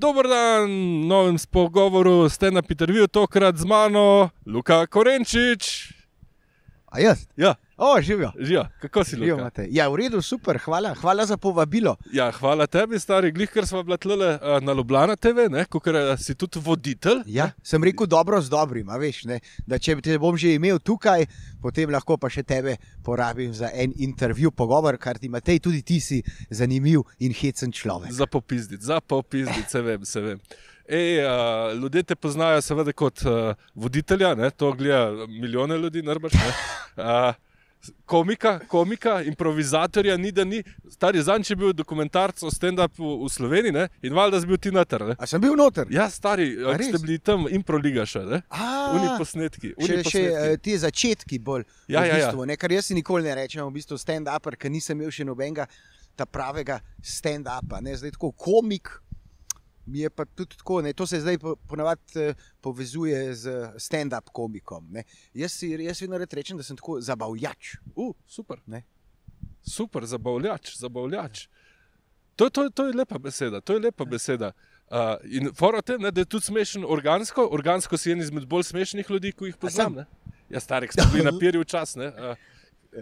Dober dan, novem spogovoru ste na Peterviju, tokrat z mano, Luka Korenčič. A jaz? Ja, O, živijo. živijo, kako si Živijo. Ja, v redu, super, hvala, hvala za povabilo. Ja, hvala tebi, stari glih, ker smo bili tlele uh, na Ljubljana TV, ker si tudi voditelj. Ja, sem rekel dobro z dobrim, a veš, ne? da če te bom že imel tukaj, potem lahko pa še tebe porabim za en intervju, pogovor, kar ti Matej, tudi ti si zanimiv in hecen človek. Za popizditi, za popizditi, se vem, se vem. Ej, uh, ljudje te poznajo seveda kot uh, voditelja, ne? to gleda milijone ljudi, narbaš. Uh, komika, komika, improvizatorja, ni da ni. Stari zanj, če je bil dokumentarc o stand-upu v Sloveniji ne? in valjda si bil ti noter. ne. A sem bil noter? Ja, stari, ste bili tam improliga še, ne? A, Uni posnetki. Uni Še, še posnetki. eh, ti začetki bolj. Ja, v ja, ja. bistvu, ne, kar jaz si nikoli ne rečem, v bistvu stand-up, ker nisem imel še nobenega ta pravega stand-upa. Zdaj tako komik. Mi je pa tudi tako, ne, to se zdaj po- ponavadi eh, povezuje z stand-up komikom. Ne. Jaz, si, jaz vedno rečem, da sem tako zabavljač. Uh, super. Ne. Super, zabavljač, zabavljač. To, to, to je lepa beseda. To je lepa beseda. Uh, in forate, ne, da je tudi smešen organsko. Organsko si en izmed bolj smešnih ljudi, ki jih poznam. Ja, starek smo bili na pirju čas. Ne, uh,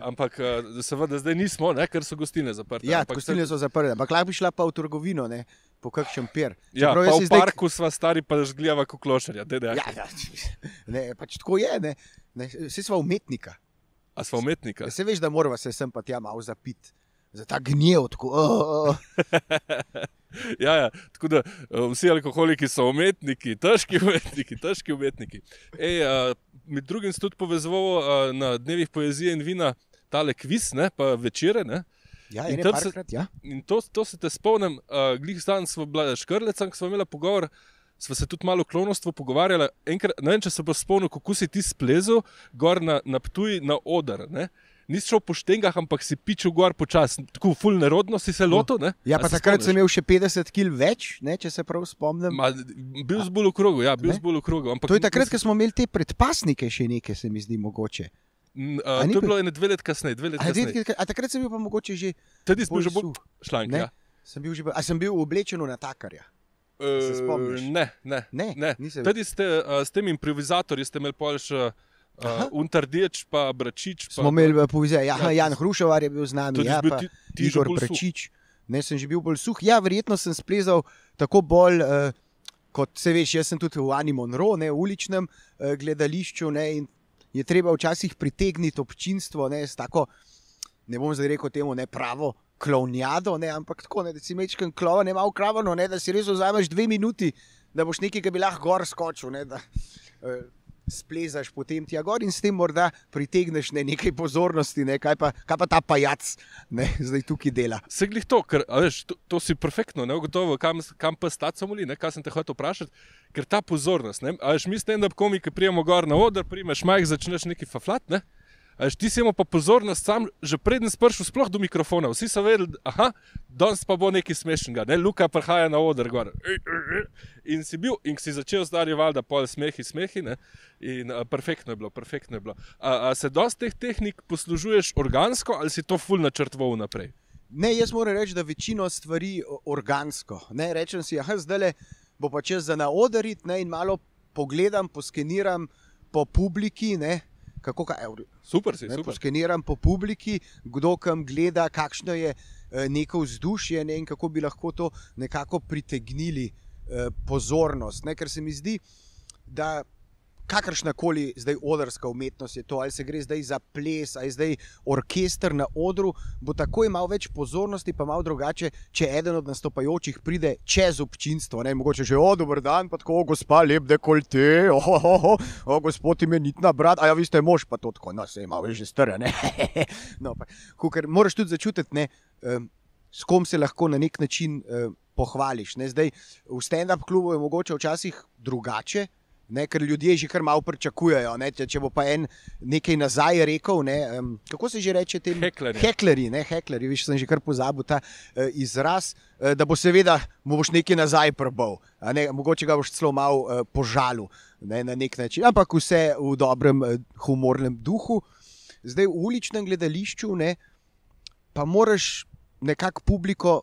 ampak uh, seveda zdaj nismo, ne, ker so gostilne zaprte. Ja, ampak gostilne so zaprte, ampak lahko bi šla pa v trgovino, ne, po kakšen pier. Ja, Čeprav pa v zdaj- parku sva stari, pa žgljava koklošarja. Ja, ja, ne, pač tako je. Ne, ne, vsi smo umetnika. A smo umetnika? Ja, se veš, da moramo se sem pa tja malo zapiti. Za ta gnjev, tako. Oh, oh. Ja, ja, tako da uh, vsi alkoholiki so umetniki, težki umetniki, težki umetniki. Ej, uh, med drugim sem tudi povezoval uh, na dnevih poezije in vina tale kviz, ne, pa večere. Ne. Ja, In se- parkrat, ja. In to, to se te spomnim, uh, glih stan smo bila škrleca, ko smo imeli pogovor. Sva se tudi malo o klonostvu pogovarjala. Enkrat, ne vem, če se bo spomnil, kako si ti splezel gor na, na Ptuj na oder. Ne? Nisi šel po štengah, ampak si pičil gor počasi, tako ful nerodno si se lotil. Ne? Ja, A pa se takrat spomniš? sem imel še 50 kg več, ne, če se prav spomnim. Ma, bil si bolj v krogu, ja, bil si bolj v krogu. Ampak, To je takrat, ko smo imeli te predpasnike, še nekaj se mi zdi mogoče. M, A Uh, ni to je bil- bilo ene dve let kasneje. Let A, kasneje. dve- a takrat sem bil pa mogoče že. Tedaj smo bolj že bolj. Ne? Ja. Sem bil že, bolj- a sem bil oblečen v natakarja. Se Uh, spomniš? ne, ne. Ne, ne. nisem. Tedaj ste uh, s tem improvizatorjem ste imeli pol še uh, Untardeč, pa Bračič. Pa, Smo imeli povezave. Ja, Ja, Jan Hrušovar je bil z nami, ja, bil pa ti- ti že Igor. Prečič. Ne, sem že bil bolj suh. Ja, verjetno sem splezal tako bolj. Uh, Kot se veš, jaz sem tudi v Ani Monro, ne, v uličnem uh, gledališču. Ne, in je treba včasih pritegniti občinstvo ne, s tako, ne bom zdaj rekel temu, ne pravo klovnjado, ne, ampak tako, ne, da si mečken klova, ne malo kravano, ne, da si res vzameš dve minuti, da boš nekaj, ki bi lahko gor skočil. Ne, da, uh, splezaš potem tja gor in s tem morda pritegneš ne, nekaj pozornosti, ne, kaj, pa, kaj pa ta pajac ne, zdaj tukaj dela. Se glih to, ker veš, to, to si perfektno, ne gotovo, kam, kam pa stati samo li, ne, kaj sem te hotel vprašati, ker ta pozornost, ne, veš, mi stand-up komiki prijemo gor na oder, primeš majh, začneš neki faflat, ne. A veš, ti si imel pa pozornost sam, že preden spršel sploh do mikrofona. Vsi so vedeli, da danes pa bo nekaj smešnega, ne, Luka prihaja na oder gor. In si bil, in si začel zdaj valjda pol smehi, smehi, ne. In a, perfektno je bilo, perfektno je bilo. A, a se dosti teh tehnik poslužuješ organsko ali si to ful načrtoval naprej? Ne, jaz moram reči, da večino stvari organsko. Ne, rečem si, ah, zdaj le bo pa čez za naodarit ne, in malo pogledam, poskeniram po publiki. Ne, kako, kaj, evo, Super si, ne, super. poskeniram po publiki, kdo kam gleda, kakšno je eh, neko vzdušje ne, in kako bi lahko to nekako pritegnili eh, pozornost. Ne, ker se mi zdi, da kakršna koli zdaj odrska umetnost je to, ali se gre zdaj za ples, ali zdaj orkester na odru, bo takoj malo več pozornosti, pa malo drugače, če eden od nastopajočih pride čez občinstvo. Ne, mogoče že o, dober dan, pa tako, o, gospa, lep dekolte, o, o, o, o gospod imenitna brat, a ja, vi ste mož, pa to tako, no, se ima že stare. ne. no, pa, ker moraš tudi začutiti, ne, um, s kom se lahko na nek način um, pohvališ. Ne. Zdaj, v stand-up klubu je mogoče včasih drugače. Ne, ker ljudje že kar malo pričakujejo. Ne, če, če bo pa en nekaj nazaj rekel, ne, um, kako se že reče temu? Heklerji. Heklerji, ne, heklerji, viš, sem že kar pozabil ta uh, izraz, uh, da bo seveda mu boš nekaj nazaj prbal, ne, mogoče ga boš celo malo uh, požalil ne, na nek način, ampak vse v dobrem uh, humornem duhu. zdaj v uličnem gledališču, ne, pa moraš nekako publiko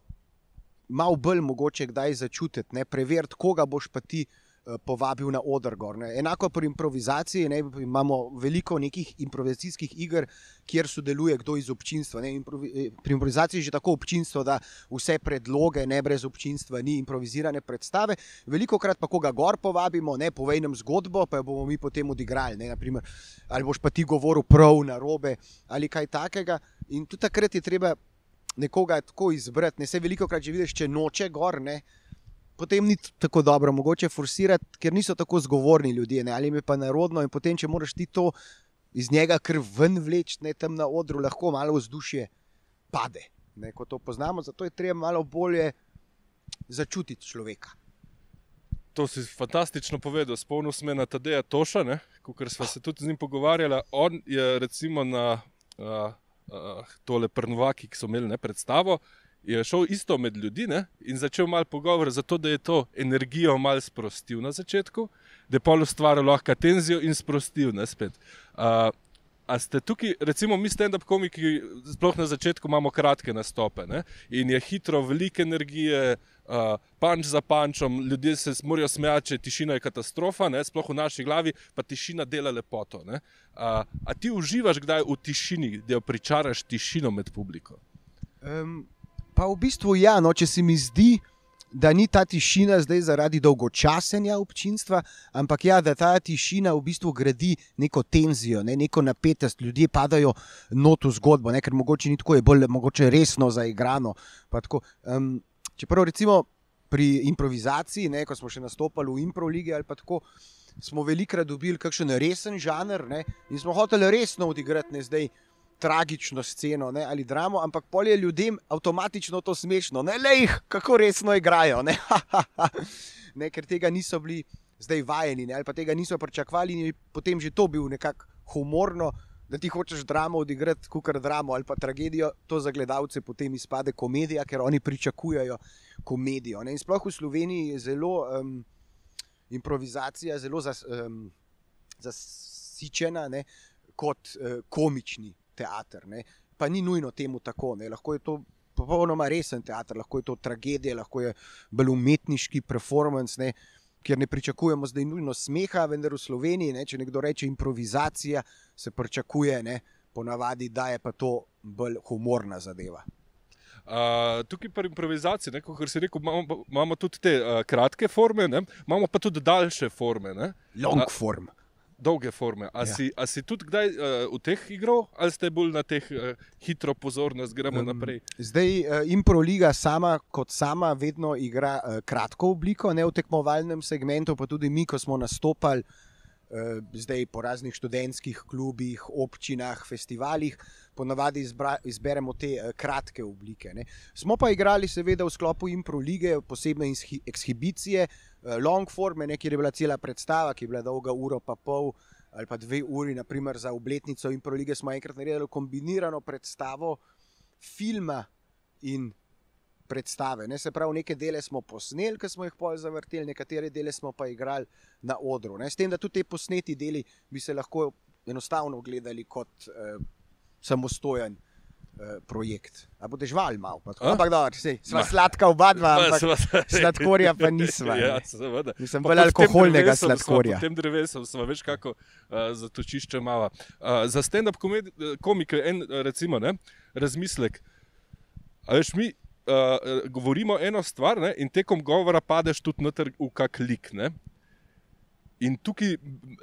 malo bolj mogoče kdaj začutiti, ne, preveriti, koga boš pa ti. Eh, Povabil na oder. Gor. Enako pri improvizaciji, ne, imamo veliko nekih improvizacijskih iger, kjer sodeluje kdo iz občinstva. Ne. Improvi, eh, pri improvizaciji je že tako občinstvo, da vse predloge, ne brez občinstva, ni improvizirane predstave. Veliko krat pa koga gor povabimo, ne povej nam zgodbo, pa jo bomo mi potem odigrali. Ne, naprimer, ali boš pa ti govoril prav na robe ali kaj takega. In tudi takrat je treba nekoga tako izbrati. Ne se veliko krat že vidiš, če noče gor. Ne, Potem ni tako dobro, mogoče forsirati, ker niso tako zgovorni ljudje, ne? ali jim je pa narodno. In potem, če moraš ti to iz njega kar ven vleči, ne tam na odru, lahko malo vzdušje pade. Ne? Ko to poznamo, zato je treba malo bolje začutiti človeka. To si fantastično povedal, spomnil sem se na Tadeja Toša, ker smo se tudi z njim pogovarjali. On je recimo na uh, uh, tole Prnovaki, ki so imeli ne, predstavo, je šel isto med ljudi ne, in začel malo pogovor, zato da je to energijo malo sprostil na začetku, da je pol ustvaril lahko tenzijo in sprostil ne spet. Uh, A ste tukaj, recimo, mi stand-up komiki, sploh na začetku imamo kratke nastope ne? in je hitro, veliko energije, uh, panč za pančom, ljudje se morajo smejati, če tišina je katastrofa, ne? sploh v naši glavi, pa tišina dela lepoto. Uh, a ti uživaš kdaj v tišini, da jo pričaraš tišino med publiko? Um, pa v bistvu ja, no, če se mi zdi, da ni ta tišina zdaj zaradi dolgočasenja občinstva, ampak ja, da ta tišina v bistvu gradi neko tenzijo, ne, neko napetost, ljudje padajo not v zgodbo, ne, ker mogoče ni tako, je bolj mogoče resno zaigrano. tako. Um, čeprav recimo pri improvizaciji, ne, ko smo še nastopali v improligi ali pa tako. Smo velikrat dobili kakšen resen žanr ne, in smo hoteli resno odigrati, ne zdaj tragično sceno ne, ali dramo, ampak pol je ljudem avtomatično to smešno. Ne, le jih, kako resno igrajo. Ne, ne, ker tega niso bili zdaj vajeni ne, ali pa tega niso pričakovali in je potem že to bil nekako humorno. Da ti hočeš dramo odigrati, kot dramo ali pa tragedijo, to za gledalce potem izpade komedija, ker oni pričakujejo komedijo. Ne? In sploh v Sloveniji je zelo um, improvizacija, zelo zas, um, zasičena ne? kot uh, komični teater. Ne? Pa ni nujno temu tako. Ne? Lahko je to popolnoma resen teater, lahko je to tragedija, lahko je bolj umetniški performance. Ne? Ker ne pričakujemo zdaj nujno smeha, vendar v Sloveniji, ne, če nekdo reče improvizacija, se pričakuje, ne, ponavadi, da je pa to bolj humorna zadeva. Uh, tukaj pri improvizaciji, kot si rekel, imamo, imamo tudi te uh, kratke forme, ne? imamo pa tudi daljše forme. Ne? Long form. A, dolge forme. A, ja. si, a si tudi kdaj uh, v teh igral, ali ste bolj na teh uh, hitro pozornost, gremo um, naprej? Zdaj, uh, Improliga sama kot sama vedno igra uh, kratko obliko, ne v tekmovalnem segmentu, pa tudi mi, ko smo nastopali. Zdaj po raznih študentskih klubih, občinah, festivalih, ponavadi izbra, izberemo te kratke oblike. Ne. Smo pa igrali, seveda, v sklopu Impro lige, posebne ekshibicije, long form, kjer je bila cela predstava, ki je bila dolga uro pa pol ali pa dve uri, naprimer za obletnico Impro lige, smo enkrat naredili kombinirano predstavo filma in predstave. Ne? Se pravi, neke dele smo posneli, ki smo jih pol zavrteli, nekatere dele smo pa igrali na odru. Ne? S tem, da tudi te posneti deli bi se lahko enostavno gledali kot eh, samostojen. Projekt. A boš žval malo, ampak da, se sva sladka oba dva, ampak sladkorja pa nisva. Ja, seveda. Nisem bolj alkoholnega sladkorja. V tem drevesu smo več kako uh, zatočišče mava. Uh, za stand-up komike en, recimo, ne, razmislek. A veš, mi uh, govorimo eno stvar ne, in tekom govora padeš tudi v kak lik. Ne. In tukaj,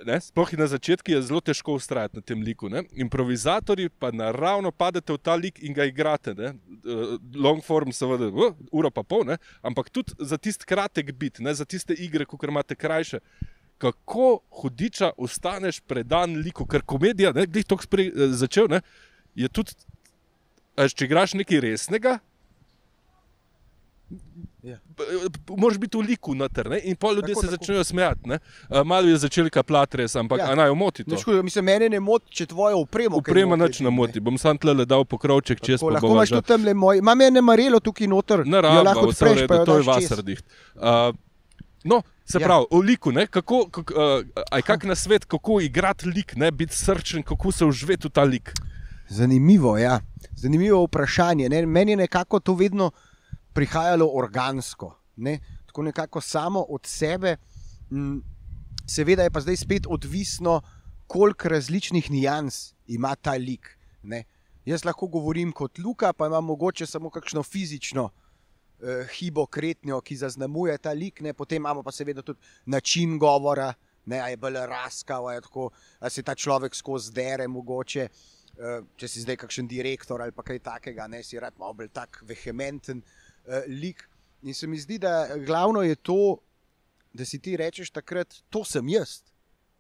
ne, sploh na začetku, je zelo težko ustrajati na tem liku. Ne. Improvizatori pa naravno padete v ta lik in ga igrate. Ne. Long form, seveda, uh, uro pa pol, ne. ampak tudi za tisti kratek bit, ne, za tiste igre, ki imate krajše. Kako hudiča ostaneš predan liku, ker komedija, ki je to začel, ne, je tudi, če igraš nekaj resnega, Ja. Moraš biti v liku noter ne? in pol ljudi se začnejo smejati. Uh, malo je začel kaplati res, ampak ja. naj omoti to. Škoda, mislim, mene ne moti, če tvoje upremo. Upremo nič ne moti, bom sam tle le dal pokrovček čez pol. Lahko imaš tudi tam le moj, imam ene marelo tukaj noter. Ne, lahko odpreš, pa to je vasardih. Uh, No, se Ja. pravi, o liku, ne, kako, kako, uh, kak na svet, kako igrati lik, ne, biti srčen, kako se uživeti v ta lik. Zanimivo, ja. Zanimivo vprašanje. Ne? Meni je nekako to vedno prihajalo organsko, ne? tako nekako samo od sebe. Seveda je pa zdaj spet odvisno, koliko različnih nijans ima ta lik. Ne? Jaz lahko govorim kot Luka, pa imam mogoče samo kakšno fizično eh, hibo, kretnjo, ki zaznamuje ta lik, ne? potem imamo pa seveda tudi način govora, ne? a je bolj raskav, a, tako, a se ta človek skozi dere mogoče. Eh, Če si zdaj kakšen direktor ali kaj takega, ne si rad malo bolj tak vehementen uh, lik. In se mi zdi, da glavno je to, da si ti rečeš takrat, to sem jaz.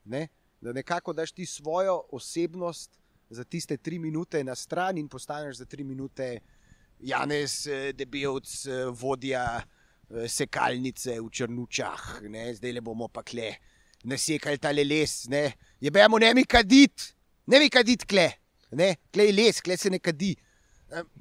Ne? Da nekako daš ti svojo osebnost za tiste tri minute na stran in postaneš za tri minute Janez, eh, debelc, eh, vodja sekalnice v Črnučah, ne? zdaj le bomo pa kle. Nasekali ta les, ne, je bejamo ne mi kadit, ne mi kadit kle, ne, kle je les, kle se ne kadi.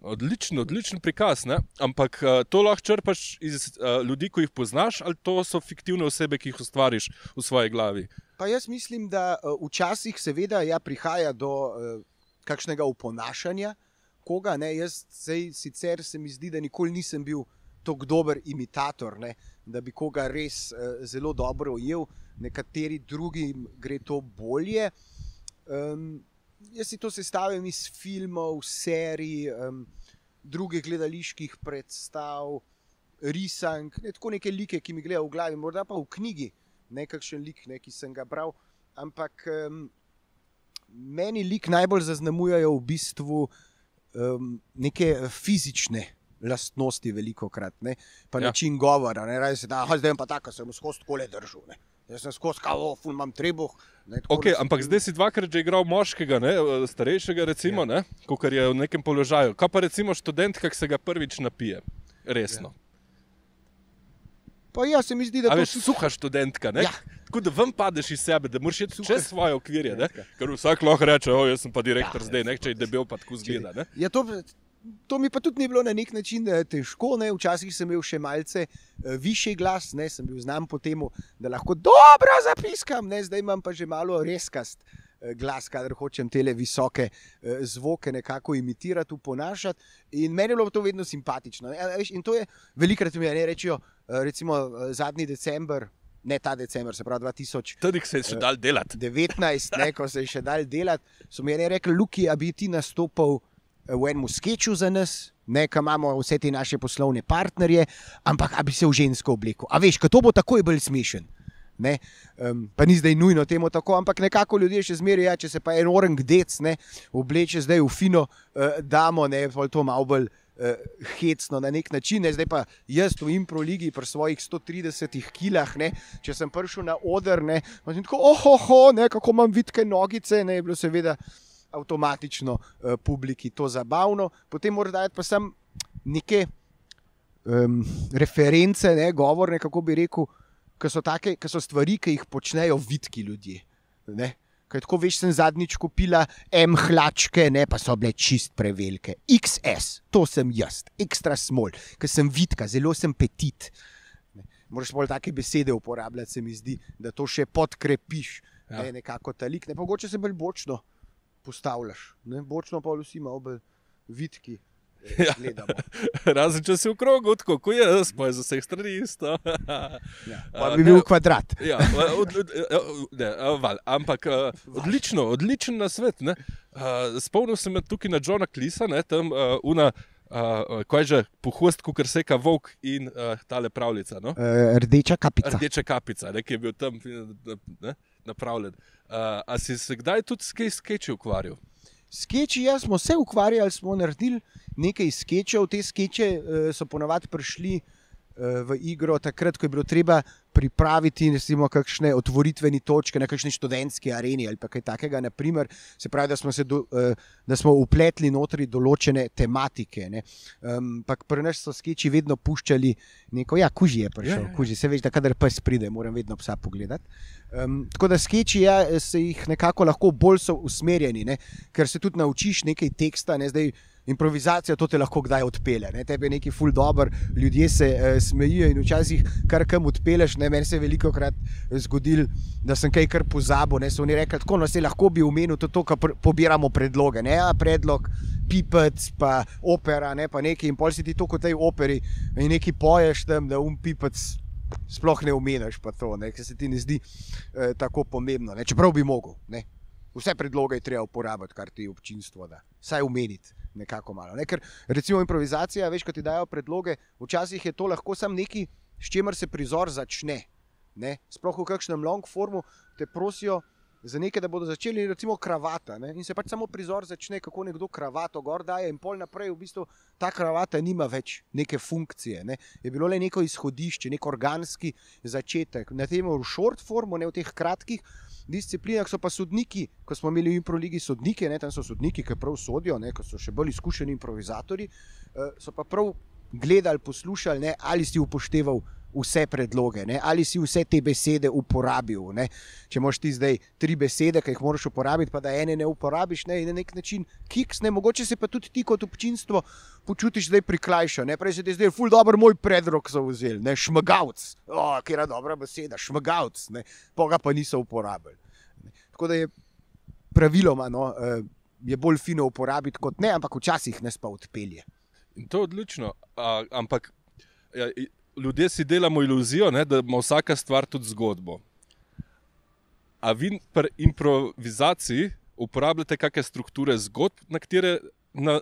Odličen, odličen prikaz, ne? ampak uh, to lahko črpaš iz uh, ljudi, ki jih poznaš, ali to so fiktivne osebe, ki jih ustvariš v svoji glavi. Pa jaz mislim, da uh, včasih seveda ja, prihaja do kakšnega oponašanja koga. Jaz sej, sicer se mi zdi, da nikoli nisem bil tako dober imitator, ne? da bi koga res uh, zelo dobro ujel, nekateri drugi gre to bolje. Um, jaz si to sestavljam iz filmov, serij, um, drugih gledaliških predstav, risank, ne, tako neke like, ki mi gledajo v glavi, morda pa v knjigi, nekakšen lik, ne, ki sem ga bral. Ampak um, meni lik najbolj zaznamujejo v bistvu um, neke fizične. Lastnosti, veliko krat, ne? pa Ja. način govora. Ne? Reči, da "Aha, zdaj pa tako, sem skozi kole držal. Ne? Jaz sem skozi kavo, ful imam trebuh. ne, Okay, sem- ampak zdaj si dvakrat že igral moškega, ne, eh, starejšega, recimo, ja. kot je v nekem položaju. Kaj pa recimo študent, ki se ga prvič napije? Resno. Pa ja, se mi zdi, da Ja. A to veš, suha študentka, ne? Ja. Tako da ven padeš iz sebe, da moraš iti čez svoje okvirje, ne? ker vsak lahko reče, o, jaz sem pa direktor Ja, zdaj, ne? če je debel, pa tako zgleda. Ne? Ja, to, to mi pa tudi ni bilo na nek način eh, težko. Ne? Včasih sem imel še malce uh, višji glas, ne? sem bil znan po tem, da lahko dobro zapiskam, ne? zdaj imam pa že malo reskast. eh, Glas, kader hočem te visoke eh, zvoke nekako imitirati, uponašati. In meni je bilo to vedno simpatično. ne. In to je velikrat mi ne rečejo, eh, recimo eh, zadnji december, ne ta december, se pravi 2000. Tudi se je še dal delati. 19, ne, ko se je še dal delati, so mi rekli, Luki, a bi ti nastopil eh, v enem sketchu za nas, ne, kam imamo vse te naše poslovne partnerje, ampak a bi se v žensko oblekel. A veš, to bo takoj bolj smešen. Ne, um, pa ni zdaj nujno temu tako, ampak nekako ljudje še zmeraj, ja, če se pa en orang dec ne, obleče zdaj v fino uh, damo, ne, pol to malo bolj uh, hecno na nek način. Ne, zdaj pa jaz v improligi pri svojih 130 kilah, ne, če sem prišel na oder, ne, pa sem tako, ohoho, ne, kako imam vitke nogice, ne, je bilo seveda avtomatično uh, publiki to zabavno. Potem mora dati pa sem neke um, reference, ne, govorne, kako bi rekel, ki so, take, ki so stvari, ki jih počnejo vidki ljudje. Ne. Kaj tako veš, sem zadnjič kupila M hlačke, ne pa so bile čist prevelike. XS, to sem jaz, ekstra small, ker sem vidka, zelo sem petit. Ne. Moraš bolj take besede uporabljati, se mi zdi, da to še podkrepiš, Ja. ne, nekako ta lik. Ne, mogoče se bolj bočno postavljaš, ne, bočno pa vsi bolj vidki. eh, Ja. gledamo. Razen če si v krogu, tako kot jaz, pa je za vseh strani isto. Ja. A, Pa bi ne, bil kvadrat. Ja, od, od, ne, val, ampak a, odlično, odličen na svet. Ne. A, Spomnil sem se tukaj na Johna Klisa, ne, tam una, a, kaj že, pohost, kot seka volk in a, tale pravljica. No? Uh, rdeča kapica. Rdeča kapica, ne, ki je bil tam ne, napravljen. A, a si se kdaj tudi s kaj skeči ukvarjal? Skeči, ja, smo se ukvarjali, smo naredili nekaj skečev. Te skeče uh, so ponovadi prišli uh, v igro takrat, ko je bilo treba pripraviti recimo, kakšne otvoritvene točke na kakšni študentski areni ali kaj takega. Naprimer, se pravi, da smo, se do, uh, da smo upletli notri določene tematike. ne. Um, Ampak pri nas so skeči vedno puščali neko, ja, kuži je prišel, ja, ja. ja. kuži se veš, da kadar pes pride, moram vedno psa pogledati. Um, tako da skeči ja, se jih nekako lahko bolj so usmerjeni, ne? ker se tudi naučiš nekaj teksta. Ne? Zdaj, improvizacija to te lahko kdaj odpele. Ne? Tebi je neki ful dobr, ljudje se uh, smejijo in včasih kar kam odpeleš, Ne, meni se je veliko krat zgodilo, da sem kaj kar pozabil. Ne, so oni rekli, tako no, se lahko bi umenil to, to kar pr pobiramo predloge. Ne, ja, predlog, pipec, pa opera, ne, pa nekaj in pol si ti to kot tej operi in nekaj poješ tam, da um pipec. Sploh ne umeniš, pa to, ker se ti ne zdi eh, tako pomembno. Ne? Čeprav bi mogel. Ne? Vse predloge je treba uporabiti, kar ti občinstvo da. Vsaj umeniti nekako malo. Ne? Ker recimo improvizacija, veš, ko ti dajo predloge, včasih je to lahko samo nekaj, s čimer se prizor začne. Ne? Sploh v kakšnem long formu te prosijo, za nekaj, da bodo začeli, recimo, kravata. Ne? In se pač samo prizor začne, kako nekdo kravato gor daje, in pol naprej, v bistvu ta kravata nima več neke funkcije. Ne? Je bilo le neko izhodišče, nek organski začetek. Na tem v short formu, ne v teh kratkih. Disciplinah so pa sodniki, ko smo imeli v Improligi sodnike, ne, tam so sodniki, ki prav sodijo, ne, ko so še bolj izkušeni improvizatori, eh, so pa prav gledali, poslušali, ne, ali si upošteval vse predloge, ne? ali si vse te besede uporabil. Ne? Če imaš ti zdaj tri besede, ki jih moraš uporabiti, pa da ene ne uporabiš, ne? na nek način kiks, ne? mogoče se pa tudi ti kot občinstvo počutiš zdaj prikrajšan. Prej se ti zdaj ful dobro moj predlog zauzel, ne šmagavc, oh, ki je dobra beseda, šmagavc, pa ga pa niso uporabili. Ne? Tako da je praviloma. No, uh, Je bolj fino uporabiti kot ne, ampak včasih nas pa odpelje. In to je odlično. A, ampak ja, ljudje si delamo iluzijo, ne, da ima vsaka stvar tudi zgodbo. A vi pri improvizaciji uporabljate kakšne strukture zgodb, na katere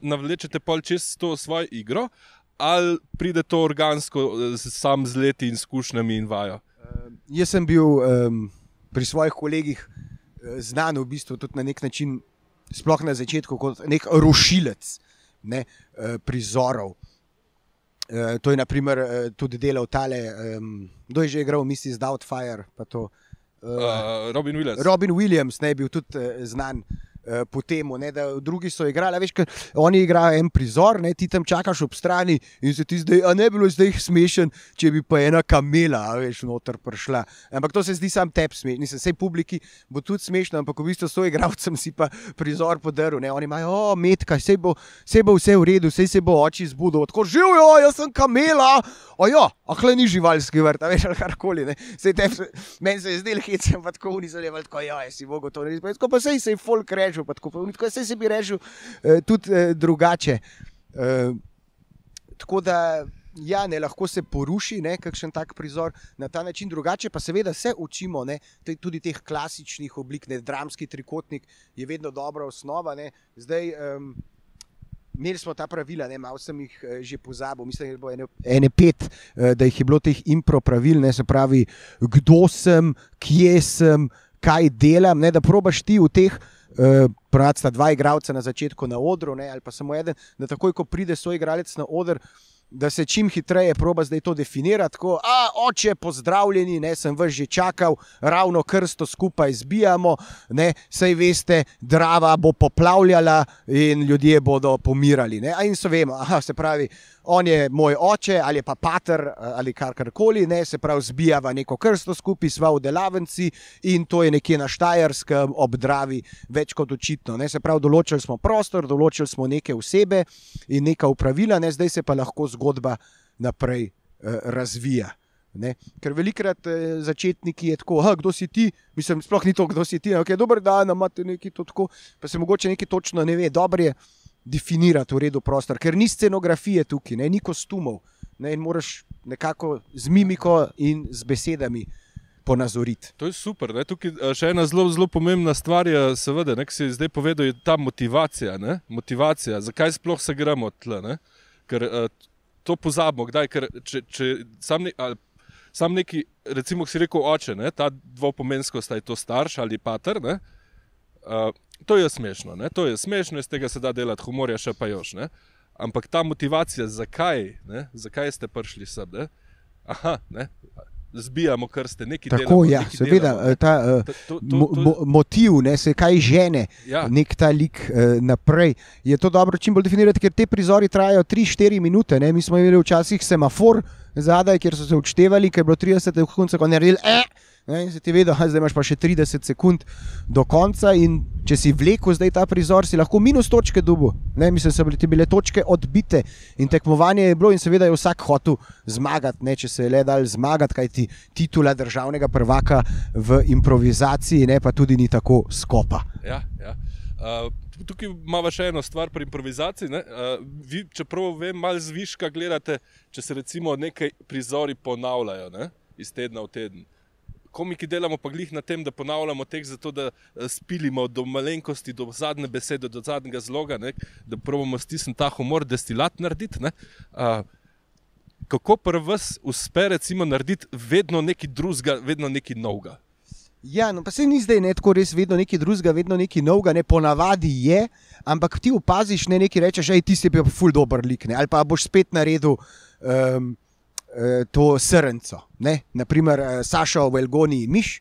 navlečete pol čez to svojo igro, ali pride to organsko, sam z leti in izkušnjami in vajo? Uh, jaz sem bil um, pri svojih kolegih uh, znan v bistvu tudi na nek način, sploh na začetku, kot nek rušilec ne, prizorov. Uh, to je naprimer, uh, tudi delal tale, um, kdo je že igral, Mrs. Doubtfire. Uh, uh, Robin Williams. Robin Williams ne, je bil tudi uh, znan. Eh, po tem, da drugi so igrali. Veš, oni igrajo en prizor, ne, ti tam čakaš ob strani in se ti zdaj, a ne bilo zdaj smešen, če bi pa ena kamela, veš, noter prišla. Ampak to se zdi sam tebi smešno, nisem vsej publiki, bo tudi smešno, ampak v bistvu s to igravcem si pa prizor podaril. Oni imajo, o, metka, vse bo, bo vse v redu, vse se bo oči zbudil, tako živijo, jaz sem kamela. Ojo, ah, le ni živalski vrt, veš, ali karkoli. Meni se je zdelo, hecem, pa tako unizaljevali, tako, ja, si mogo to narediti. Pa sej se je folk reče režil, tako, se bi režil eh, tudi eh, drugače. Eh, tako da, ja, ne, lahko se poruši ne, kakšen tak prizor na ta način, drugače pa seveda se učimo ne, te, tudi teh klasičnih oblik, ne, dramski trikotnik je vedno dobra osnova. Ne. Zdaj, um, Imeli smo ta pravila, ne, malo sem jih eh, že pozabil, mislim, da je bilo ene, ene pet, eh, da jih je bilo teh impro pravil, ne se pravi, kdo sem, kje sem, kaj delam, ne, da probaš ti v teh uh, Eh, Pravno sta dva igralca na začetku na odru, ne, ali pa samo eden, da takoj, ko pride svoj igralec na oder, da se čim hitreje proba zdaj to definirati. Tako, a, oče, pozdravljeni, ne, sem vas že čakal, ravno krsto skupaj zbijamo, ne, sej veste, drava bo poplavljala in ljudje bodo pomirali. Ne, in so vemo, aha, se pravi, on je moj oče ali pa pater ali karkoli, ne, se pravi, zbijava neko krsto skupaj, sva v delavnici in to je nekje na Štajerskem ob Dravi, več kot očitno. Ne, se pravi, določili smo prostor, določili smo neke osebe in neka upravila, ne, zdaj se pa lahko zgodba naprej eh, razvija. Ne? Ker velikrat eh, začetniki je tako, kdo si ti, mislim, sploh ni to, kdo si ti. Okay, dober dan, imate nekaj tako, pa se mogoče nekaj točno ne ve. Dobro je definirati v redu prostor, ker ni scenografije tukaj, ne? ni kostumov. Ne? In moraš nekako z mimiko in z besedami. Ponazoriti. To je super. Ne? Tukaj je še ena zelo, zelo pomembna stvar, je, seveda, ki se je zdaj povedal, je ta motivacija. motivacija. Zakaj sploh se gremo tle? Ker uh, to pozabimo, kdaj. Ker če, če sam, ne, ali, sam neki, recimo, si rekel, oče, ne, ta dvopomensko sta je to starš ali pater. Ne, uh, to je smešno, ne, to je smešno, iz tega se da delati humorja, še pa još. Ne. Ampak ta motivacija, zakaj, ne, zakaj ste prišli sem? Ne? Aha, ne, zbijamo krste, nekaj Tako, delamo. Ja, seveda, delamo, ta, uh, to, to, to, mo motiv, ne, se kaj žene, ja. nek ta lik uh, naprej. Je to dobro čim bolj definirati, ker te prizori trajajo 3-4 minute. Ne. Mi smo imeli včasih semafor zadaj, kjer so se odštevali, ker je bilo 30 sekund, ko je naredil. Eh, Ne, in se ti vedo, zdaj imaš pa še 30 sekund do konca, in če si vlekel zdaj ta prizor, si lahko minus točke dubu. Ne, mislim, da so bile bile točke odbite in tekmovanje je bilo, in seveda je vsak hotel zmagati, ne, če se je le dal zmagati, kaj ti titula državnega prvaka v improvizaciji, ne pa tudi ni tako skopa. Ja, ja. Uh, tukaj imamo še eno stvar pri improvizaciji. Uh, vi, čeprav vem, malo zviška gledate, če se recimo nekaj prizori ponavljajo ne? iz tedna v teden. Komiki delamo pa glih na tem, da ponavljamo tekst, zato da spilimo do malenkosti, do zadnje besede, do zadnjega zloga, ne? da pravimo stisniti ta humor, destilat narediti. Uh, kako pa vas uspe, recimo, narediti vedno nekaj drugega, vedno nekaj novega? Ja, no, pa se ni zdaj ne tako res, vedno nekaj drugega, vedno nekaj novega, ne ponavadi je, ampak ti opaziš, ne nekaj rečeš, hej, ti si pa ful dobr lik, ne? ali pa boš spet naredil um, to srnco. Naprimer, Saša Velgoni Miš,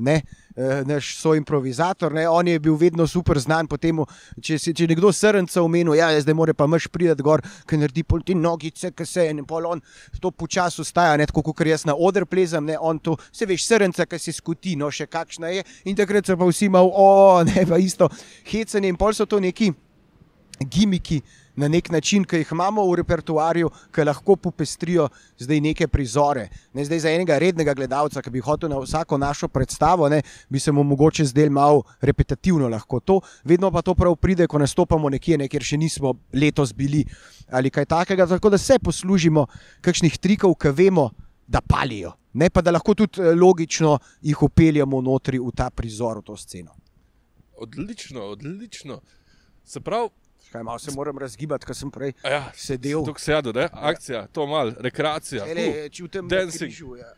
ne? Eh, naš soimprovizator, on je bil vedno super znan po tem, če si če nekdo srnca omenil, ja, zdaj mora pa mrš priti gor, ki naredi pol ti nogice, ki se en pol on to počasi ustaja, ne? Tako kot jaz na oder plezam, ne? On to, se veš, srnca, ki se skuti, no še kakšna je. In takrat so pa vsi mal, o, ne pa isto, hecanje. In pol so to neki gimiki na nek način, ki jih imamo v repertoarju, ki lahko popestrijo zdaj neke prizore. Ne, zdaj za enega rednega gledalca, ki bi hotel na vsako našo predstavo, ne, bi se mu mogoče zdel malo repetitivno lahko to, vedno pa to prav pride, ko nastopamo nekje, ne, kjer še nismo letos bili ali kaj takega. Tako da se poslužimo kakšnih trikov, ki vemo, da palijo. Ne pa da lahko tudi eh, logično jih upeljamo notri v ta prizor, v to sceno. Odlično, odlično. Se pravi, Kaj, malo se moram razgibati, ker sem prej ja, sedel. Tu se je, akcija, to malo, rekreacija. Ne, čutim, da je to ja.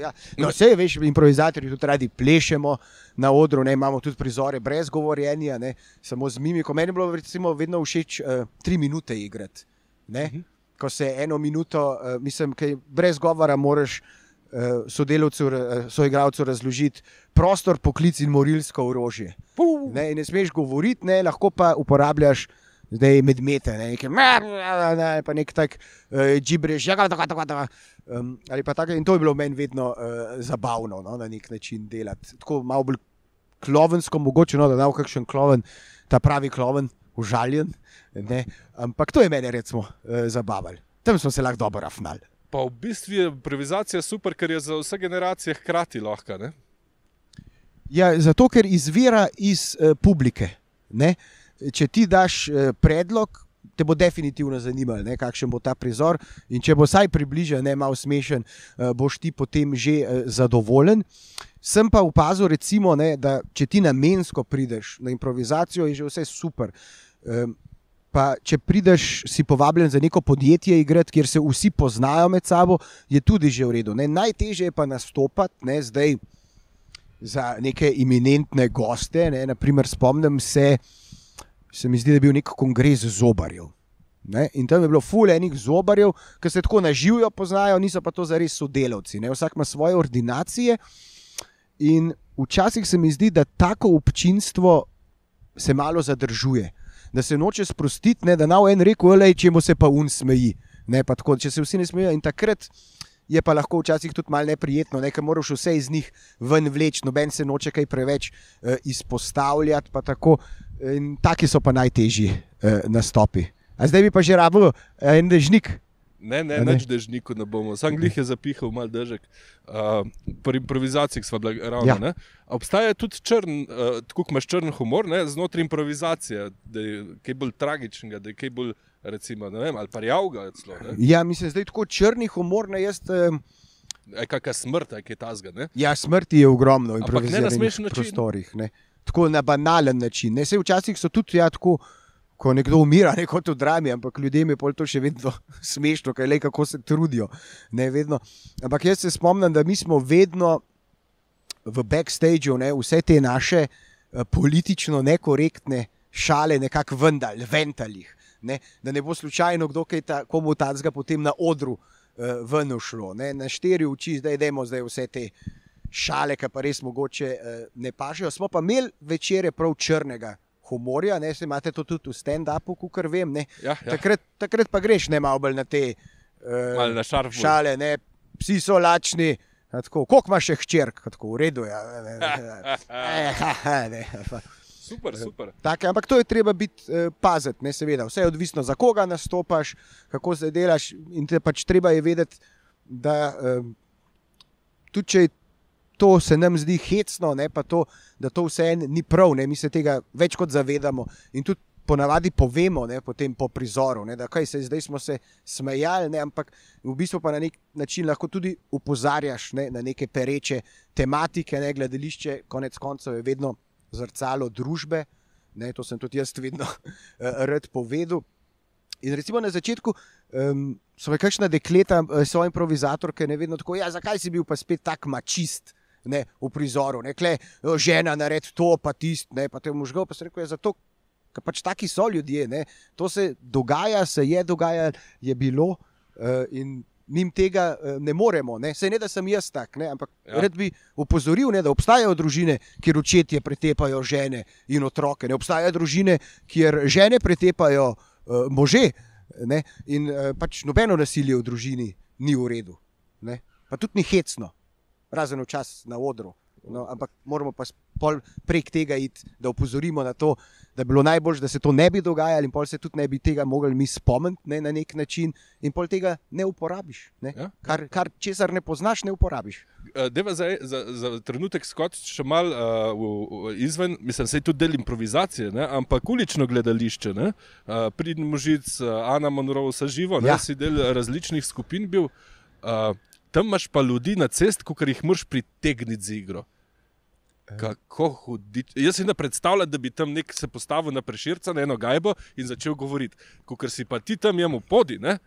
Ja. No, vse veš, improvizatorji tudi radi plešemo na odru, ne, imamo tudi prizore brez govorjenja, ne, samo z mimiko. Meni je bilo recimo, vedno všeč uh, tri minute igrati. Uh mhm. -huh. Ko se eno minuto, uh, mislim, brez govora, moraš sodelavcu, uh, soigravcu razložiti prostor, poklic in morilsko orožje. Ne, ne smeš govoriti, ne, lahko pa uporabljaš zdaj medmete, ne, nekaj, ne, pa nek tak džibriš, uh, tako, tako, tako. Um, ali pa tako. In to je bilo meni vedno uh, zabavno no, na nek način delati. Tako malo bolj klovensko, mogoče no, da da v kakšen kloven, ta pravi kloven, užaljen. Ne. Ampak to je meni recimo uh, zabavalo. Tam smo se lahko dobro rafnali. Pa v bistvu je improvizacija super, ker je za vse generacije hkrati lahka. Ne? Ja, zato, ker izvira iz uh, publike. Ne? Če ti daš uh, predlog, te bo definitivno zanimalo, kakšen bo ta prizor. In če bo vsaj približen, ne malo smešen, uh, boš ti potem že uh, zadovoljen. Sem pa opazil, recimo, ne, da če ti namensko prideš na improvizacijo, je že vse super. Pa, če prideš, si povabljen za neko podjetje, igrati, kjer se vsi poznajo med sabo, je tudi že v redu. Ne? Najtežje je pa nastopati ne, zdaj za neke iminentne goste. Ne? Naprimer, spomnim se, se mi zdi, da je bil nek kongres zobarjev. Ne? In tam je bilo fulejnih zobarjev, ki se tako naživijo, poznajo, niso pa to za res sodelavci. Ne? Vsak ima svoje ordinacije. In včasih se mi zdi, da tako občinstvo se malo zadržuje, da se noče sprostiti, ne? da na en rekel, le če mu se pa un smeji. Ne, tako, če se vsi ne smejijo, in takrat je pa lahko včasih tudi malo neprijetno, nekaj moraš vse iz njih ven vleči, noben se noče kaj preveč uh, izpostavljati. In taki so pa najtežji uh, nastopi. A zdaj bi pa že rabo uh, en dežnik. Ne, ne, ne, več dežniku ne bomo. Sam glih je zapihal mal dežek. Uh, pri improvizaciji smo bili ravno. Ja. Obstaja tudi črn, uh, tako imaš črn humor, ne, znotraj improvizacije, da je kaj bolj tragičnega, da je kaj bolj recimo, vem, ali pa javga. Celo, ja, mislim, da je tako črni humor. Ne, jaz, um, Kakšna smrt, kaj je ta zgor? Ja, smrti je ogromno v improviziranih prostorih. Ne. Tako na banalen način. Ne, včasih so tudi ja, tako, ko nekdo umira, ne kot v drami, ampak ljudem je to še vedno smešno, kaj le kako se trudijo. Ne, ampak jaz se spomnim, da mi smo vedno v backstageu vse te naše uh, politično nekorektne šale nekako vendali, ventalih ne, da ne bo slučajno kdo, ki ta, komu ta zga potem na odru uh, ven ušlo. Ne, na štiri oči, zdaj idemo zdaj vse te šale, ki pa res mogoče uh, ne pašejo. Smo pa imeli večere prav črnega. Humorja, ne, se imate to tudi v stand-upu, kar vem. Ja, ja. Takrat, takrat pa greš ne malo na te uh, šale, ne, psi so lačni, koliko imaš še hčerk, tako v redu. Ja, ne, ne, ne. Eh, ne, pa. Super, super. Take, ampak to je treba biti eh, paziti, ne seveda. Vse je odvisno, za koga nastopaš, kako se delaš. In te pač treba je vedeti, da eh, tudi če je to se nam zdi hecno, ne, to, da to vseeno ni prav, ne, mi se tega več kot zavedamo. In tudi ponavadi povemo, ne, po prizoru, ne, da kaj se zdaj smo se smejali, ne, ampak v bistvu pa na nek način lahko tudi upozarjaš ne, na neke pereče tematike, ne, gledališče, konec koncev je vedno zrcalo družbe. Ne, to sem tudi jaz vedno eh, rad povedal. In recimo na začetku um, so me kakšna dekleta, eh, so improvizatorke, ne vedno tako, ja, zakaj si bil pa spet tak mačist. Ne, v prizoru, ne, kle, "O, žena naredi to, pa tisto, ne, pa te možgal, pa se reče, ja, zato, ker pač taki so ljudje. Ne, to se dogaja, se je dogajalo, je bilo uh, in mi jim tega uh, ne moremo. Ne. Sej ne, da sem jaz tak, ne, ampak Ja. ja. rad bi opozoril, ne, da obstajajo družine, kjer očetje pretepajo žene in otroke. Ne obstajajo družine, kjer žene pretepajo uh, može. Ne, in uh, pač nobeno nasilje v družini ni v redu. Ne, pa tudi ni hecno, razen včasih na odru. No, ampak moramo pa prek tega iti, da opozorimo na to, da bi bilo najbolje, da se to ne bi dogajalo, in pol se tudi ne bi tega mogli mi spomniti ne, na nek način, in pol tega ne uporabiš. Ne. Ja. Kar, kar česar ne poznaš, ne uporabiš. Uh, Deva za, za, za trenutek skočiti še malo uh, izven, mislim, da je tudi del improvizacije, ne? ampak ulično gledališče. Uh, Pridn možic, uh, Ana Monroe, vse živo, ja. Ja. si del različnih skupin bil. Uh, tam imaš pa ljudi na cest, ki jih moraš pritegniti z igro. Kako hudič. Jaz si ne predstavljam, da bi tam nek se postavil na preširca, na eno gajbo in začel govoriti. Ker si pa ti tam jemu podi, ne?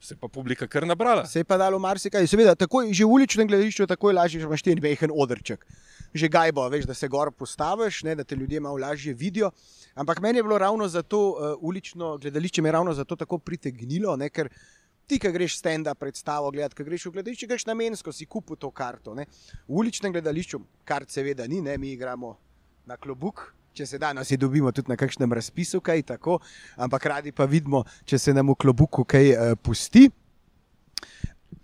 se je pa publika kar nabrala. Se je pa dalo marsikaj. Seveda, takoj, že v uličnem gledališču je takoj lažje, če imaš ti en mehen odrček. Že gajbo, veš, da se gor postaviš, ne, da te ljudje malo lažje vidijo. Ampak meni je bilo ravno zato uh, ulično gledališče, me je ravno zato tako pritegnilo, ne, ker ti, ki greš stand-up predstavo gledati, ki greš v gledališče, greš namensko, si kupil to karto. Ne. V uličnem gledališču, kar seveda ni, ne, mi igramo na klobuk. Če se danes dobimo tudi na kakšnem razpisu, kaj tako, ampak radi pa vidimo, če se nam v klobuku kaj uh, pusti.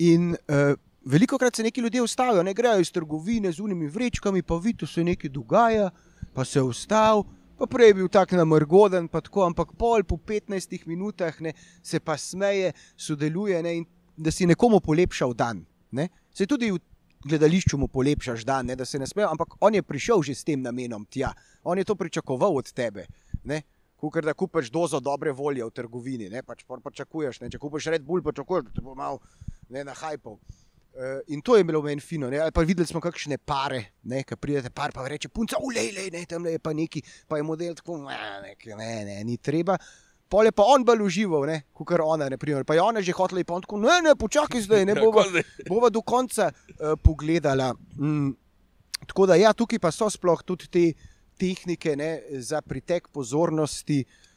In uh, veliko krat se neki ljudje ustavijo, ne grejo iz trgovine z unimi vrečkami, pa vidi, da se nekaj dogaja, pa se ustavi. Pa prej je bil tak namrgoden, pa tako, ampak pol po 15 minutah ne, se pa smeje, sodeluje ne, in da si nekomu polepšal dan. Ne. Se tudi v gledališču mu polepšaš dan, ne, da se ne smeje, ampak on je prišel že s tem namenom tja, on je to pričakoval od tebe. Ne. Kukor da kupiš dozo dobre volje v trgovini, ne pač pol pričakuješ. Ne. Če kupiš Red Bull, pričakuješ, da te bo malo ne, na hajpov. Uh, in to je bilo meni fino. Ne? Ali Pa videli smo kakšne pare, ki pridete, par pa reče: punca, ulej, ne, tam je pa neki, pa je model tako, "Ma, nek, ne, ne, ni treba. Pol je pa on bolj užival, kot ona. Naprimer. Pa je ona že hotela, in pa on tako, ne, ne, počakaj zdaj, ne bova, bova do konca uh, pogledala. Mm. Tako da, ja, tukaj pa so sploh tudi te tehnike ne, za pritek pozornosti. eh,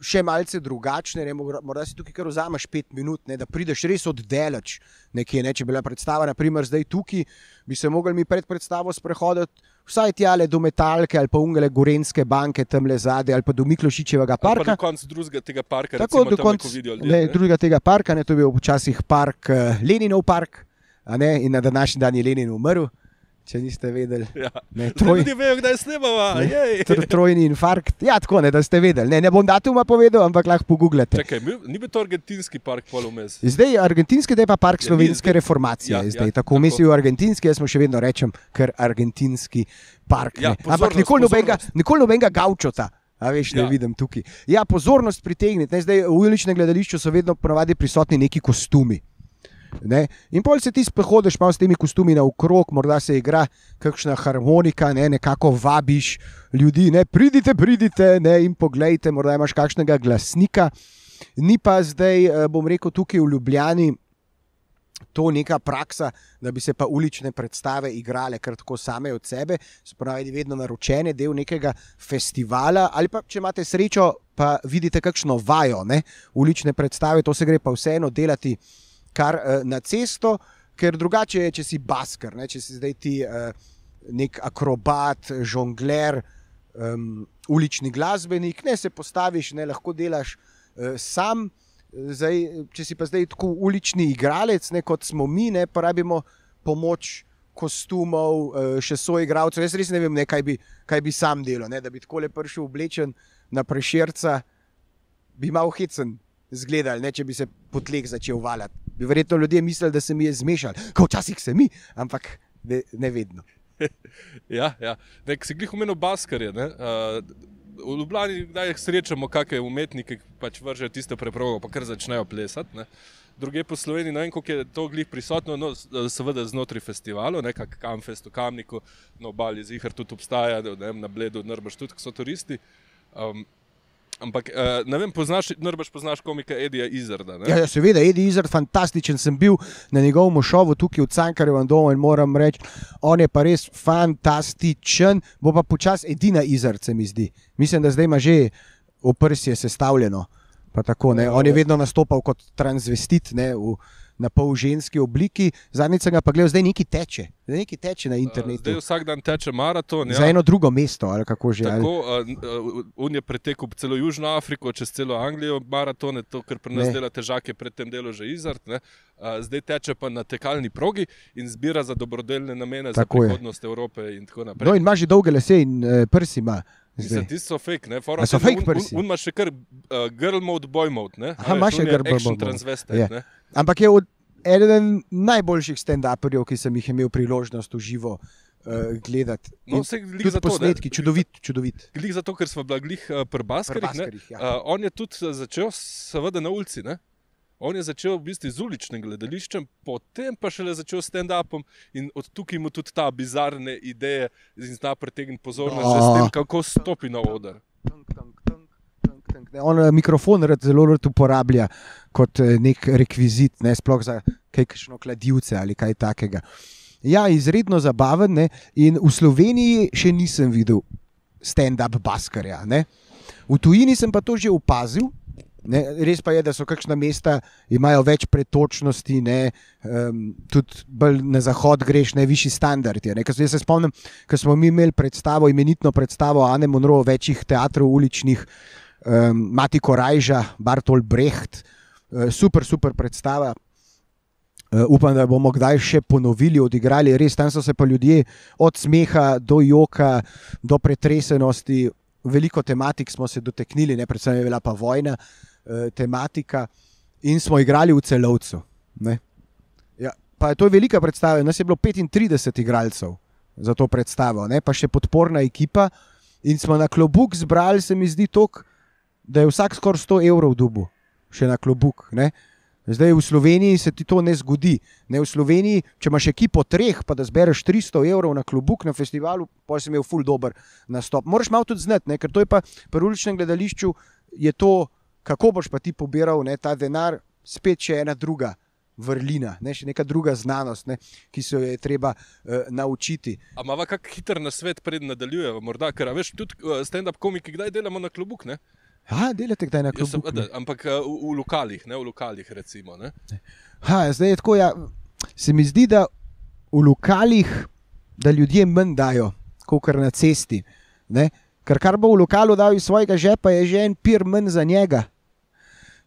Še malce drugačne, ne, morda si tukaj kar vzameš pet minut, ne, da prideš res oddaleč nekje. Ne, če bi bila predstava, naprimer, zdaj tukaj, bi se mogli mi pred predstavo sprehoditi vsaj tjale do Metalke ali pa Ungele Gorenske banke, tam le zadaj ali pa do Miklošičevega Ali Pa parka. do konca drugega tega parka, Tako recimo, do konca ne, drugega tega parka, ne, to je bil včasih park uh, Leninov park, ne, in na današnji dan je Lenin umrl, če niste vedeli. Ja. Ne, troj, Ljudje vejo, kdaj. Ne. jej. tr, trojni infarkt. Ja, tako ne, da ste vedeli. Ne, ne bom datuma povedal, ampak lahko pogooglate. Čakaj, ni bil to argentinski park pol vmes. Zdaj je argentinski, zdaj pa park Ja, slovenske zdaj- reformacije. Ja, ja, zdaj, tako. tako mislijo argentinski, jaz mu še vedno rečem, ker argentinski park. Ja, ne. Ampak pozornost, nikoli nobenega, pozornost. nikoli nobenega gaučota. A veš, ne Ja. ja. vidim tukaj. Ja, pozornost pritegniti. Ne, zdaj v uličnem gledališču so vedno ponavadi prisotni neki kostumi. Ne? In pol se ti sprehodiš malo s temi kostumi naokrog, morda se igra kakšna harmonika, ne? nekako vabiš ljudi, ne? pridite, pridite ne? in poglejte, morda imaš kakšnega glasnika. Ni pa zdaj, eh, bom rekel, tukaj v Ljubljani to neka praksa, da bi se pa ulične predstave igrale kar tako same od sebe, spravi vedno naročene, del nekega festivala, ali pa če imate srečo, pa vidite kakšno vajo, ne? ulične predstave, to se gre pa vseeno delati kar uh, na cesto, ker drugače je, če si basker, ne? če si zdaj ti uh, nek akrobat, žongler, um, ulični glasbenik, ne se postaviš, ne lahko delaš uh, sam. Zdaj, če si pa zdaj tako ulični igralec, ne, kot smo mi, ne, pa rabimo pomoč kostumov, še so igralcev. Jaz res ne vem, ne, kaj, bi, kaj bi sam delal. Ne, da bi tako lepo prišel oblečen na preširca, bi mal hecen zgledal, ne, če bi se potlek začel valjati. Bi verjetno ljudje mislili, da se mi je zmešal, kot včasih se mi, ampak ne, ne vedno. ja, ja. Nek si glih umenil Baskarje. Uh, v Ljubljani kdaj srečamo kakšne umetnike, ki pač vržejo tisto preprogo, pa kar začnejo plesati. Ne. Druge po Sloveniji, ne vem, koliko je to glih prisotno, no, seveda znotraj festivalov, nekako Kamfest v Kamniku, na obali Zihar tudi obstaja, ne vem, na Bledu, Nrbaš tudi, so turisti. Um, Ampak, uh, ne vem, poznaš, najbrž poznaš komika Edija Izarda. Ja, ja, seveda, Edi Izard, fantastičen. Sem bil na njegovem šovu tukaj v Cankarjevem domu in moram reči, on je pa res fantastičen. Bo pa počasi edina Izard, se mi zdi. Mislim, da zdaj ima že oprsje sestavljeno. Tako, ja, on je vedno nastopal kot transvestit. Ne, v, na pol ženski obliki, zadnjič sem ga pa gledal, zdaj neki teče, zdaj neki teče na internetu. Zdaj vsak dan teče maraton. Ja. Za eno drugo mesto, ali kako že. Tako, ali... On je pretekel celo Južno Afriko, čez celo Anglijo, maratone, to, kar pri nas dela težake, predtem delo že izart. Ne? Zdaj teče pa na tekalni progi in zbira za dobrodelne namene, tako za prihodnost je. Evrope. In no, in ima že dolge lase in uh, prsi ima. Ti so fake, ne? Fora, so fake prsi. On ima še kar uh, girl mode, boy mode. Aha, ima še girl mode. Ja. Ampak je od, eden najboljših stand-uperjev, ki sem jih imel priložnost v živo uh, gledati. No, vse glih za. Posnetki, čudovit, čudovit. Glih zato, ker smo bili uh, pri Baskarjih. Ja. Uh, on je tudi začel, seveda, na ulici. Ne? On je začel v bistvu z uličnim gledališčem, potem pa šele začel s stand-upom in od tukaj mu tudi ta bizarne ideje in zna pritegniti pozornost, oh. tem, kako stopi na oder. On eh, mikrofon rad, zelo rad uporablja kot eh, nek rekvizit, ne sploh za kakšno kladivce ali kaj takega. Ja, izredno zabaven. Ne? In v Sloveniji še nisem videl stand-up baskarja. Ne? V tujini sem pa to že opazil. Ne, res pa je, da so kakšna mesta imajo več pretočnosti, ne, um, tudi na zahod greš, ne višji standardi. Jaz se spomnim, ko smo mi imeli predstavo, imenitno predstavo Ane Monroe, večjih teatrov uličnih, um, Mati Korajža, Bartol Brecht, uh, super, super predstava. Uh, upam, da bomo kdaj še ponovili, odigrali. Res tam so se pa ljudje od smeha do joka, do pretresenosti. Veliko tematik smo se dotaknili, ne predvsem je bila pa vojna. Eh, tematika in smo igrali v celovcu. Ja, to je velika predstava, nas je bilo 35 igralcev za to predstavo, ne? pa še podporna ekipa. In smo na klobuk zbrali, se mi zdi, tok, da je vsak skoraj 100 evrov dubu, še na klobuk. Ne? Zdaj v Sloveniji se ti to ne zgodi. Ne, v Sloveniji, če imaš ekipo treh, pa da zbereš 300 evrov na klobuk na festivalu, pa si imel ful dober nastop. Moraš malo tudi znati, ker to je pa pri uličnem gledališču, je to kako boš pa ti pobiral ne, ta denar, spet še ena druga vrlina, ne, še neka druga znanost, ne, ki se jo je treba uh, naučiti. Ampak, kako hiter na svet pred nadaljujemo, morda, ker veš, tudi uh, stand-up komiki, kdaj delamo na klubuk. Ne? Ja, delate kdaj na klubuk. Sem, ampak uh, v, v lokalih, ne v lokalih, recimo. Ha, zdaj je tako, ja, se mi zdi, da v lokalih, da ljudje manj dajo, kot na cesti. Ne? Ker kar bo v lokalu dal iz svojega žepa, je že en pir manj za njega.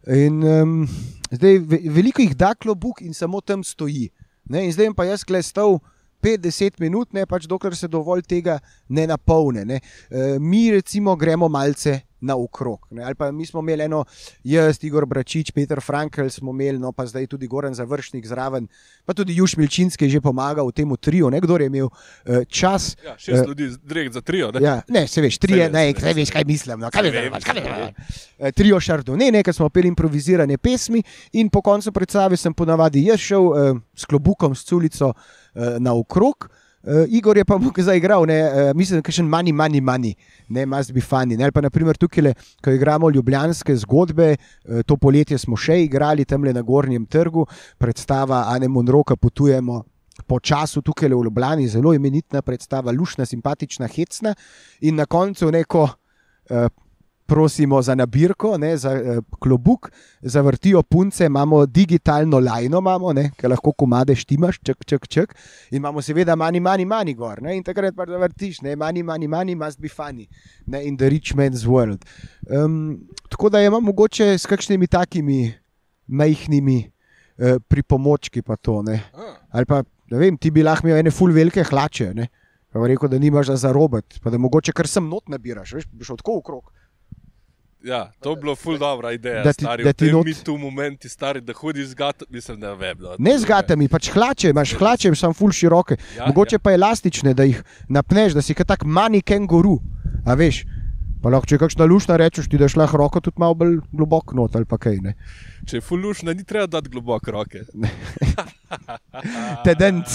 In, um, zdaj, veliko jih da klobuk in samo tam stoji. Ne? In zdaj pa jaz klestal 5-10 minut, ne, pač dokler se dovolj tega ne napolne. Ne? E, mi recimo gremo malce naokrog. Ali pa mi smo imeli eno, jaz, Igor Bračič, Petr Frankl, smo imeli, no pa zdaj tudi Goran Završnik zraven, pa tudi Juž Milčinski je že pomagal v tem trio, nekdo je imel uh, čas. Ja, šest uh, ljudi, direkt za trio. Ne, ja, ne se veš, tri, ne, ne veš, kaj mislim. No, kaj veš, kaj veš, kaj veš. Uh, trio Šardo, ne, nekaj smo peli improvizirane pesmi in po koncu predstave sem ponavadi jaz šel uh, s klobukom, s culico uh, naokrog. Uh, Igor je pa mu zaigral, ne, uh, mislim, da je še manj, manj, manj, ne, must be funny. Ne, pa naprimer tukaj, le, ko igramo ljubljanske zgodbe, uh, to poletje smo še igrali tam na Gornjem trgu, predstava Ane Monroka, potujemo. Po času tukaj v Ljubljani, zelo imenitna predstava, lušna, simpatična, hecna, in na koncu neko uh, prosimo za nabirko, ne, za uh, klobuk, zavrtijo punce, imamo digitalno lajno, imamo, ne, ki lahko komade štimaš, ček, ček, ček. In imamo seveda mani, mani, mani gor. Ne, in takrat pa zavrtiš, ne, mani, mani, mani, must be funny, ne, in the rich man's world. Um, tako da imamo mogoče s kakšnimi takimi majhnimi uh, pripomočki pa to. Ne, ali pa ne vem, ti bi lahko imel ene full velike hlače. Ne? Pa rekel, da nimaš za zarobiti, pa da mogoče kar sem not nabiraš, veš, bi šel tako okrog. Ja, to bi bilo ful dobra ideja. Da ti- stari, da ti not- Mi tu momenti, stari, da hodiš z gatom, mislim, ne vem. No, Ne z gatami, pač hlače, imaš hlače, sem full široke. Ja, Mogoče ja. pa elastične, da jih napneš, da si kot tak mani kenguru. A veš, pa lahko če je kakšna lušna rečeš, ti daš lahko roko tudi malo bolj globoko not ali pa kaj. Ne. Če je ful lušna, ni treba dati globoko roke. Tedenc.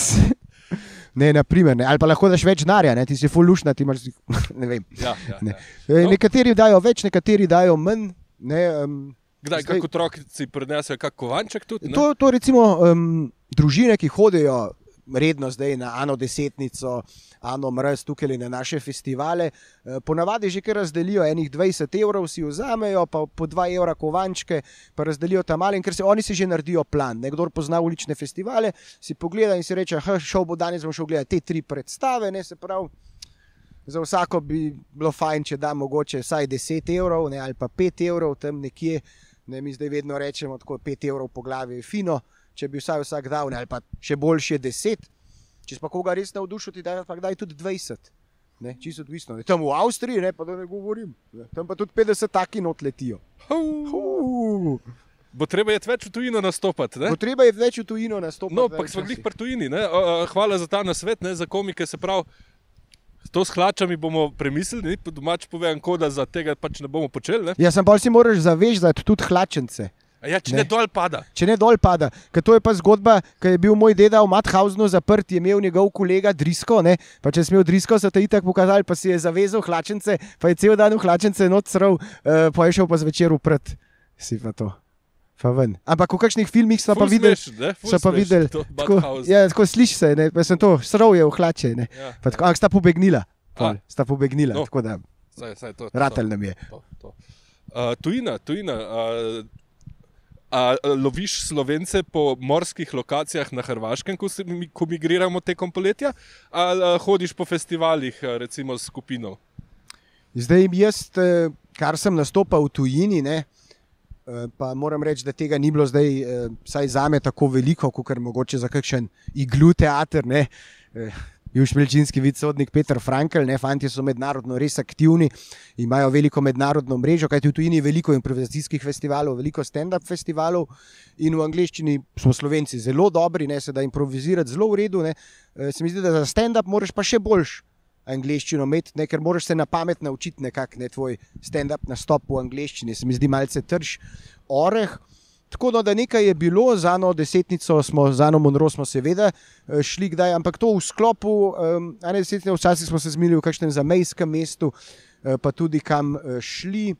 Ne, naprimer, ne. ali pa lahko daš več denarja, ti si full lušna, ti imaš, ne vem. Ja, ja, Ne. ja. No. Nekateri dajo več, nekateri dajo manj. Ne, um, Kdaj, Zdaj- kako otroci prinesejo kak kovanček tudi? Ne? To, to recimo um, družine, ki hodijo redno zdaj na Ano desetnico, Ano mrz tukaj na naše festivale, eh, ponavadi že kar razdelijo enih 20 evrov, si vzamejo, pa po 2 evra kovančke, pa razdelijo tam mali, in ker se oni si že naredijo plan. Nekdo pozna ulične festivale, si pogleda in si reče, ah, šel bo danes, bom šel gledati te tri predstave, ne se pravi. Za vsako bi bilo fajn, če da mogoče vsaj 10 evrov ne, ali pa 5 evrov tam nekje. Ne, mi zdaj vedno rečemo, da 5 evrov po glavi je fino, če bi vsaj vsak dal, ne, ali pa še boljše 10. Če pa koga res navdušil, ti daj pa kdaj tudi 20. Ne, čisto odvisno. Ne, tam v Avstriji, ne, pa da ne govorim, ne, tam pa tudi 50 taki not letijo. Uh, Bo treba je več v tujino nastopati. ne? Potreba je več v tujino nastopiti. No, pa smo glih pri tujini. ne. Hvala za ta nasvet, ne, za komike. Se pravi, to s hlačami bomo premislili, po domač povem, koda za tega pač ne bomo počeli. Ne. Ja, sem pa si moraš zavezati tudi hlačence. Ja, če Ne. ne, dol pada. Če ne dol pada. Ker to je pa zgodba, ki je bil moj deda v Mathausnu zaprt, je imel njegov kolega Drisko. Ne? Pa če si imel Drisko, so te itak pokazali, pa si je zavezal hlačence, pa je cel dan v hlačence noč srl, uh, pa je šel pa zvečer uprt. Si pa to. Pa ven. Ampak v kakšnih filmih smo pa videli. ful So pa videli, to tako, Mauthausen. ja, tako slišiš se, ne, pa sem to, srl je v hlače. Ne, Ja, pa tako, ampak sta pobegnila. Pol, sta pobegnila, No. no. tako da Saj, saj to, to, ratelj nam je. To, to. Uh, tujina, tujina. Uh, a, loviš slovence po morskih lokacijah na Hrvaškem, ko, se, ko migriramo tekom poletja, ali a, hodiš po festivalih, recimo s skupino? Zdaj, jaz, eh, kar sem nastopal v tujini, ne, eh, pa moram reči, da tega ni bilo zdaj, eh, vsaj za me, tako veliko, kot mogoče za kakšen iglu teater. Ne. Eh, Juž Milčinski vidsodnik Petr Frankl, ne, fanti so mednarodno res aktivni, imajo veliko mednarodno mrežo, kajti v tujini je veliko improvizacijskih festivalov, veliko stand-up festivalov in v angleščini smo slovenci zelo dobri, ne, se da improvizirati zelo v redu. Ne. Eh, Se mi zdi, da za stand-up moraš pa še boljš angliščino imeti, ne, ker moraš se na pamet naučiti nekako, ne tvoj stand-up nastop v angliščini, se mi zdi malce trž oreh. Tako no, da nekaj je bilo, za eno desetnico smo, za eno Monro smo seveda eh, šli kdaj, ampak to v sklopu um, ene desetnice, včasih smo se zmili v kakšnem zamejskem mestu, eh, pa tudi kam eh, šli.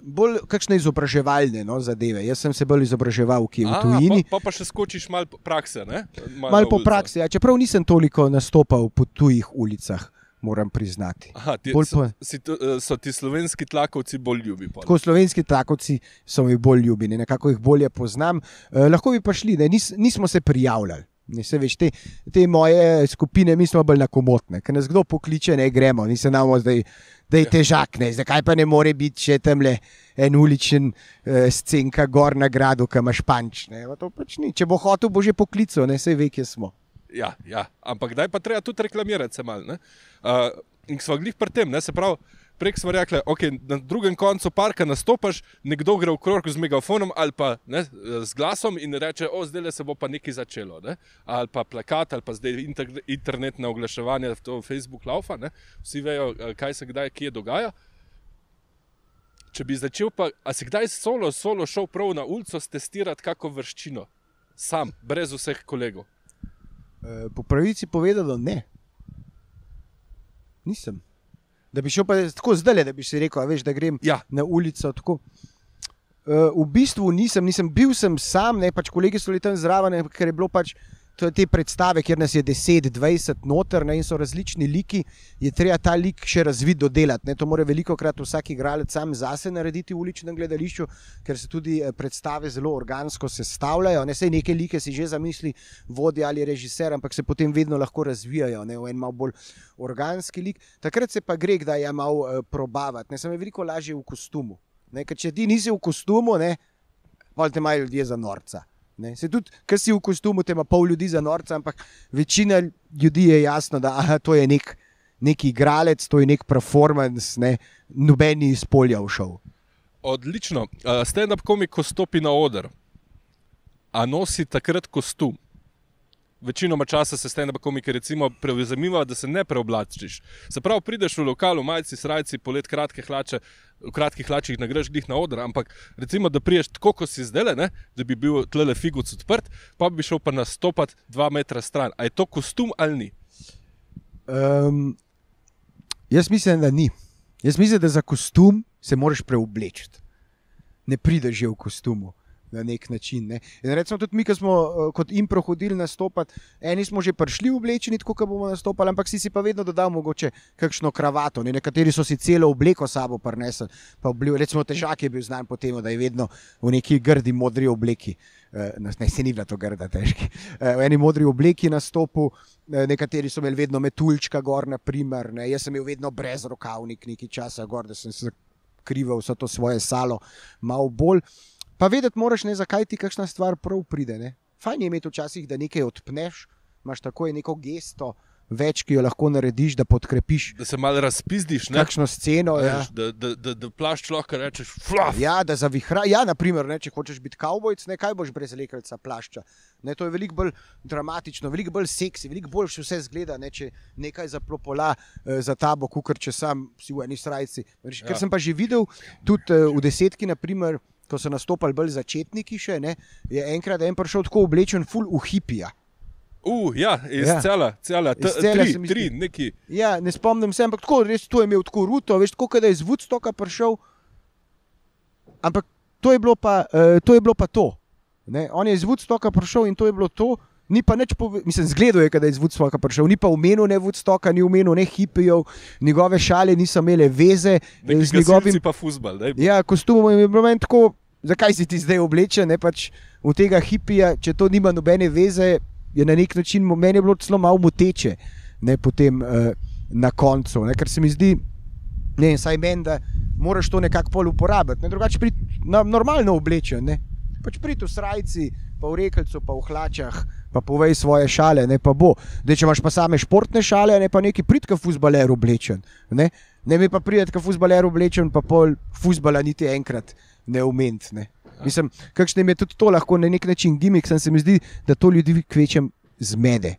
Bolj kakšne izobraževalne no, zadeve. Jaz sem se bolj izobraževal, ki je v tujini. Pa, pa, pa še skočiš malo po prakse. Malo Mal po praksi, ja, čeprav nisem toliko nastopal po tujih ulicah, moram priznati. Aha, ti, Bolj so, po- si, eh, so ti slovenski tlakovci bolj ljubi. pol? Tako slovenski tlakovci so mi bolj ljubini, nekako jih bolje poznam. Eh, lahko bi pa šli, ne, nis, nismo se prijavljali. Ne, se veš, te, te moje skupine, mi smo bolj nakomotne. Ker nas kdo pokliče, ne gremo, ni se nam zdaj, da je Ja. težak, ne, zakaj pa ne more biti še tam le en uličen eh, scenka gor na gradu, ki imaš panč. Ne, pa pač ni. Če bo hotel, bo že poklical, ne se ve, kje smo. Ja, ja, ampak daj pa treba tudi reklamirati se mal. ne. Uh, in smo glih pri tem, ne, se pravi. Prek smo rekli, okay, na drugem koncu parka nastopaš, nekdo gre v krog z megafonom ali pa ne, z glasom in reče: O, zdaj se bo pa nekaj začelo. Ne? Ali pa plakat, ali pa zdaj inter, internetne oglaševanje, to Facebook laufa, ne? vsi vejo, eh, kaj se kdaj kje dogaja. Če bi začel, pa, si kdaj solo, solo šel prav na ulico testirati kako vrščino, sam, brez vseh kolegov? Eh, Po pravici povedano, ne. Nisem. Da bi šel pa tako zdaj, da bi si rekel, veš, da grem Ja, na ulico. Tako. Uh, v bistvu nisem, nisem bil sem sam, ne pač kolegi so bili tam zraven, ker je bilo pač to, te predstave, kjer nas je 10, 20 noter ne, in so različni liki, je treba ta lik še razviti, dodelati. Ne. To mora veliko krat vsak igralec sam zase narediti v uličnem gledališču, ker se tudi eh, predstave zelo organsko sestavljajo. Ne sej neke like si že zamisli vodja ali režiser, ampak se potem vedno lahko razvijajo ne, v en malo bolj organski lik. Takrat se pa gre, da je malo uh, probavati, ne sem je veliko lažje v kostumu. Ne, ker če ti nisi v kostumu, ne, pol te imajo ljudje za norca. Se tudi, ker si v kostumu, te ima pol ljudi za norca, ampak večina ljudi je jasno, da aha, to je nek, nek igralec, to je nek performance, ne. noben ni iz polja všel. Odlično. Uh, Stand-up komik, ko stopi na oder, a nosi takrat kostum. Večinoma časa se stand-up komiki recimo prevzemijo, da se ne preoblačiš. Se pravi, prideš v lokal, v majici, srajci, polet kratke hlače, v kratkih hlačih nagreš glih na oder, ampak recimo, da priješ tako, kot si zdaj, ne, da bi bil tlele figuc odprt, pa bi šel pa nastopati dva metra stran. A je to kostum ali ni? Um, jaz mislim, da ni. Jaz mislim, da za kostum se moraš preobleči. Ne prideš že v kostumu na nek način. Ne. In recimo tudi mi, ki smo uh, kot impro hodili nastopati, eni smo že prišli oblečeni, tako kot bomo nastopali, ampak si si pa vedno dodal mogoče kakšno kravato. Ne. Nekateri so si celo obleko sabo prinesli. Recimo težak je bil znan po tem, da je vedno v neki grdi modri obleki. Uh, ne, se ni bila to grda, težki. Uh, v eni modri obleki nastopil. Nekateri so imeli vedno metulčka, gor, naprimer, ne. jaz sem imel vedno brez rokavnik, nekaj časa, gor, da sem se krival vso to svoje salo, malo bolj. Pa vedeti moraš, ne, zakaj ti kakšna stvar prav pride. Ne. Fajn je imeti včasih, da nekaj odpneš, imaš tako neko gesto. Več, ki jo lahko narediš, da podkrepiš. Da se malo razpizdiš. Ne? Kakšno sceno. Ja. Da, da, da, da plašč lahko rečeš, flaf. Ja, da zavihra. Ja, naprimer, ne, če hočeš biti kavbojc, ne kaj boš brez lekalca plašča. Ne, to je veliko bolj dramatično, veliko bolj seksi, veliko bolj vse zgleda, ne, če nekaj zaplopola eh, za tabo, kot če sam si v eni srajci. Ja. Ker sem pa že videl tudi eh, v desetki, naprimer ko so nastopili bolj začetniki, še, ne, je enkrat en prišel tako oblečen, full v hipija. Uh, ja, iz ja. cela, cela, cela tri, tri, neki. Ja, ne spomnim se, ampak tako, res to je imel tako ruto, veš, tako, da je iz Woodstocka prišel. Ampak to je bilo pa uh, to. Je bilo pa to On je iz Woodstocka prišel in to je bilo to. Ni pa nič mislim, zgledal je, da je iz Woodstocka prišel, ni pa omenil ne Woodstocka, ni omenil ne hipijev, njegove šale niso imele veze z njegovim. pa fusbal, ja, kostumom je bilo meni tako, zakaj si ti zdaj oblečen, ne pač v tega hipija, če to nima nobene veze, je na nek način meni bilo celo malo moteče, ne potem uh, na koncu, ne, ker se mi zdi, ne vem, saj meni, da moraš to nekako pol uporabiti, ne drugače pri normalno oblečen, ne pač priti v srajci, pa v rekelcu, pa v hlačah, pa povej svoje šale, ne pa bo. Dej, če imaš pa same športne šale, ne pa neki pridka fusbaler oblečen. Ne, ne mi pa pridka fusbaler oblečen, pa pol fusbala niti enkrat ne ument. Ne. Mislim, kakšne je tudi to lahko na nek način gimik, sem se mi zdi, da to ljudi kvečem zmede.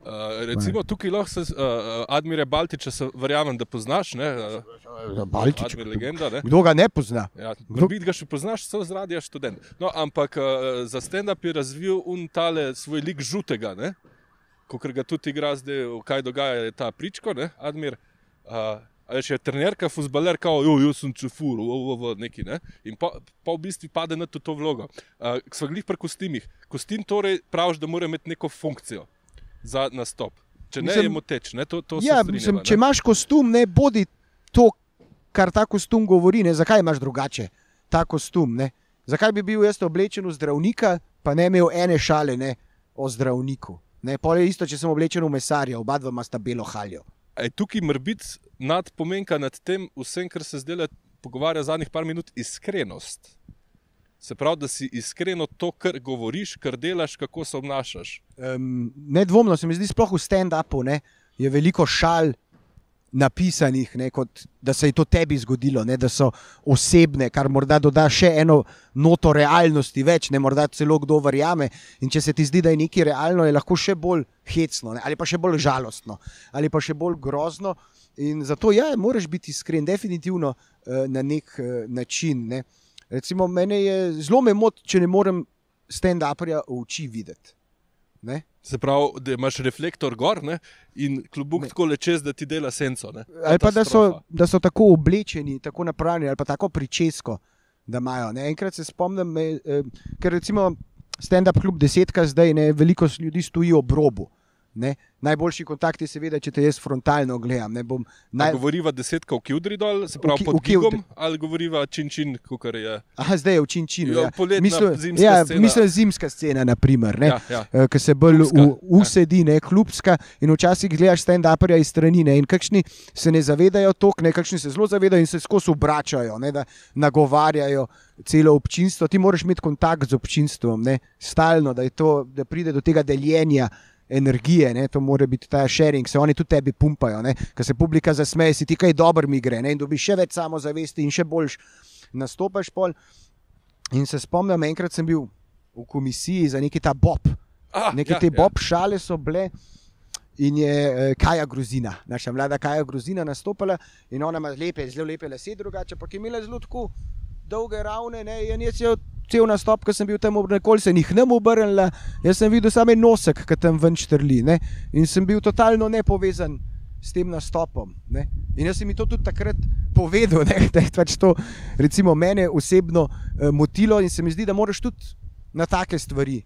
Uh, recimo, tukaj lahko se uh, Admire Baltiča, verjamem, da poznaš. Ne, uh, Baltič, legenda, ne? Kdo ga ne pozna? Ja, Kdo bi ga še poznaš, so zradija študent. No, ampak uh, za stand-up je razvil untale svoj lik žutega, kot ga tudi igra zdaj, kaj dogaja, je ta pričko, ne, Admir. Uh, Ali je trenerka, fusbaler, kao, jo, jaz sem čefur, neki. Ne? In pa, pa v bistvu pade na to, to vlogo. Uh, Sva glih pri kostimih. Kostim torej praviš, da mora imeti neko funkcijo za nastop. Če mislim, ne, je moteč. Ne, to, to ja, strinjava, mislim, če imaš kostum, ne bodi to, kar ta kostum govori. Ne, zakaj imaš drugače ta kostum? Ne? Zakaj bi bil jaz oblečen v zdravnika, pa ne imel ene šale ne, o zdravniku? Ne, je isto, če sem oblečen v mesarja, oba dva sta belo haljo. Je tukaj mrbit nad pomenka nad tem, vsem, kar se zdaj pogovarja zadnjih par minut, iskrenost. Se pravi, da si iskreno to, kar govoriš, kar delaš, kako se obnašaš. Um, nedvomno se mi zdi, sploh v stand-upu je veliko šal napisanih, ne, kot, da se je to tebi zgodilo, ne, da so osebne, kar morda doda še eno noto realnosti več, ne morda celo kdo verjame. In če se ti zdi, da je nekaj realno, je lahko še bolj hecno, ne, ali pa še bolj žalostno, ali pa še bolj grozno. In zato, ja, moraš biti iskren, definitivno uh, na nek uh, način. Ne. Recimo, mene je zelo me moti, če ne morem stand-uperja v oči videti. Ne? Se pravi, da imaš reflektor gor ne? in klubuk tako lečes, da ti dela senco. Ne? Ali pa da so, da so tako oblečeni, tako napravljeni, ali pa tako pričesko, da imajo. Ne? Enkrat se spomnim, eh, ker recimo stand-up klub desetka zdaj ne veliko ljudi stoji ob robu. Ne? Najboljši kontakt je seveda, če te jaz frontalno gledam. Ne, bom, Naj... Govoriva desetka v Kjudri dol, se pravi pod Kigom, ali govoriva Činčin, kukar je. Aha, zdaj je v Činčinu. Ja. Mislim, zimska ja, scena. mislim, zimska scena, naprimer, ne, Ja, ja. eh, ki se bolj ja. usedi, ne, klubska. In včasih gledaš stand-uperja iz strani, ne, in kakšni se ne zavedajo tok, ne, kakšni se zelo zavedajo in se skozi obračajo, ne, da nagovarjajo celo občinstvo. Ti moraš imeti kontakt z občinstvom, ne, stalno, da, je to, da pride do tega deljenja. Energije, ne, to mora biti ta sharing, se oni tudi tebi pumpajo, ker se publika zasmeje, si ti kaj dobro mi gre ne, in dobiš še več samozavesti in še boljš nastopaš. Pol. In se spomnim, enkrat sem bil v komisiji za neki ta Bob, Ah, neke ja, te ja. Bob šale so bile. In je eh, Kaja Grozina, naša mlada Kaja Grozina, nastopila in ona ima lepe, zelo lepe lase, drugače pa je imela zelo tako dolge ravne. Ne, in jaz je cel nastop, ko sem bil tam, nikoli se jih ne obrnila, jaz sem videl samo nosek, ki tam ven štrli. Ne, in sem bil totalno nepovezan s tem nastopom. Ne. In jaz sem mi to tudi takrat povedal, ne, da je pač to recimo, mene osebno eh, motilo in se mi zdi, da moraš tudi na take stvari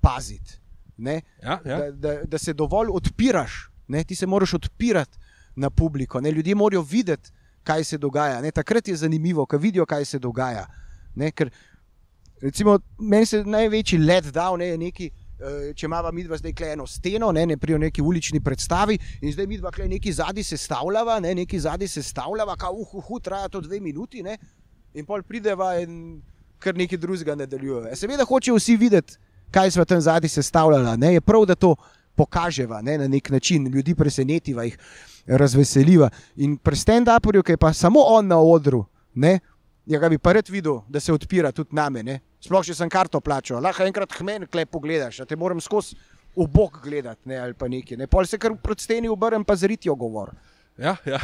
paziti. Ne? Ja, ja. Da, da, da se dovolj odpiraš, ne? ti se moraš odpirati na publiko. Ne? Ljudje morajo videti, kaj se dogaja. Ne? Takrat je zanimivo, ko vidijo, kaj se dogaja. Ne? Ker, recimo, meni se največji let dal, ne, neki. eh, Če imamo mi dva zdaj eno steno, ne, ne pri neki ulični predstavi, in zdaj mi dva neki zadnji sestavljava, ne, neki zadnji sestavljava, kao uh, uh, uh, traja to dve minuti, ne, in pol prideva in kar nekaj drugega nadaljuje. Seveda hočejo vsi videti, kaj smo tam zadnji sestavljali. Ne? Je prav, da to pokaževa ne? na nek način, ljudi presenetiva, jih razveseliva. In pri stand-uperju, ki je pa samo on na odru, ne? Ja, ga bi pa rad videl, da se odpira tudi name. Ne? Sploh, če sem karto plačal, lahko enkrat hmen klep pogledaš, te moram skozi v bok gledati ne? ali pa nekaj. Ne? Pol se kar proti steni obrnem, pa zritijo govor. Ja, ja.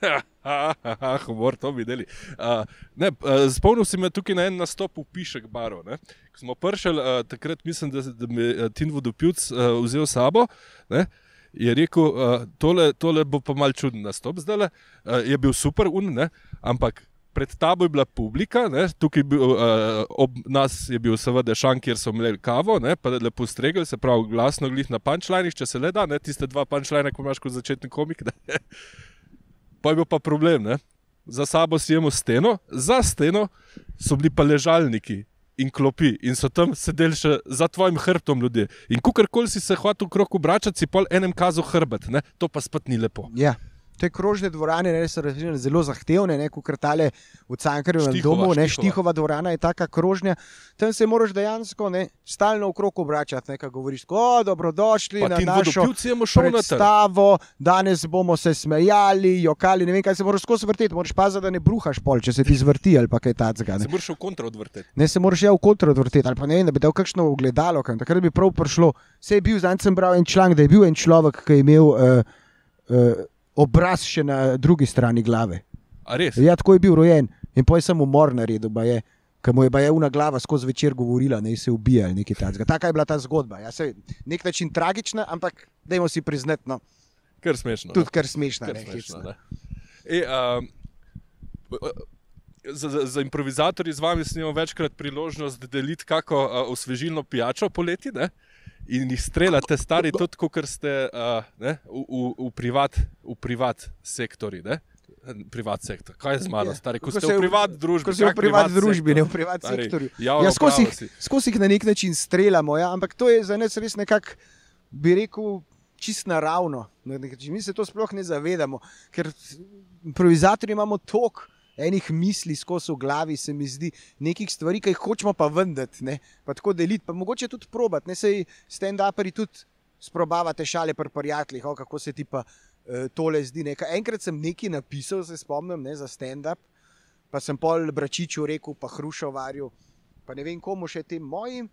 Humor, to bi videli. Uh, ne, uh, spomnil si me tukaj na en nastop v Pišek baru. Ko smo prišli, uh, takrat mislim, da, da me je Tin Vodopilc uh, vzel sabo. Ne? Je rekel, uh, tole, tole bo pa mal čuden nastop zdaj. Uh, je bil super, un, ne? ampak pred tabo je bila publika, ne? tukaj bil, uh, ob nas je bil seveda šank, kjer so imeli kavo, ne? pa lepo stregli, se pravi glasno glih na punčlajnih, če se le da, ne? tiste dva punčlajna, ko imaš kot začetni komik. Ne? Pa je bil pa problem, ne? za sabo si imel steno, za steno so bili pa ležalniki in klopi in so tam sedeli še za tvojim hrbtom ljudje. In kukorkoli si se hotel krok obračati, si pol enem kazu hrbet, ne? to pa spet ni lepo. Ja. Te krožne dvorane ne, so različne, zelo zahtevne, kot krtale v Štihova, domu. Ne, Štihova. Dvorana je taka krožnja, tam se moraš dejansko ne, stalno okrog obračati, ne, ko govoriš, o, dobrodošli Pa na našo predstavo, danes bomo se smejali, jokali, ne vem, kaj se moraš skozi vrteti, moraš paziti, da ne bruhaš pol, če se ti zvrti ali pa kaj takega. Se ne. moraš v kontra odvrteti. Ne se moraš ja v kontra odvrteti, ali pa ne vem, da bi dal kakšno ogledalo, kam. takrat bi prav prišlo. Se je bil, zdaj sem bral en članek, da je bil en človek, ki je imel uh, uh, obraz še na drugi strani glave. Ja, tako je bil rojen in poj sem umor naredil, je. Ker mu je baje una glava skozi večer govorila, ne se ubija ali nekaj takega. Taka je bila ta zgodba. Ja, se, nek način tragična, ampak dajmo si priznati, no, Kar smešno. tudi kar smešna. Kar ne, smešno, ne. E, um, za, za, za improvizatorji z vami snimamo večkrat priložnost deliti kako uh, osvežilno pijačo poleti. Ne? In jih streljate, stari, tudi kot ste uh, ne, v, v, v, privat, v privat sektorju. Privat sektor. Kaj je z mano, stari? Ko Ko ste v privat družbi. Ko si v kak privat družbi, sektor? ne v privat Stari, sektorju. Ja, skozi, jih, skozi jih na nek način streljamo, ja, ampak to je za nas res nekako, bi rekel, čist naravno. Mi se to sploh ne zavedamo, ker improvizatorji imamo toliko enih misli skozi v glavi, se mi zdi, nekih stvari, ki jih hočemo pa vendati, ne, pa tako deliti, pa mogoče tudi probati. Ne sej stand-uperi tudi sprobavate šale pri prijateljih, o, kako se ti pa uh, tole zdi. Ne. Ka- Enkrat sem nekaj napisal, se spomnim, ne, za stand-up. Pa sem pol Bračiču rekel, pa Hrušovarju, pa ne vem komu še tem mojim.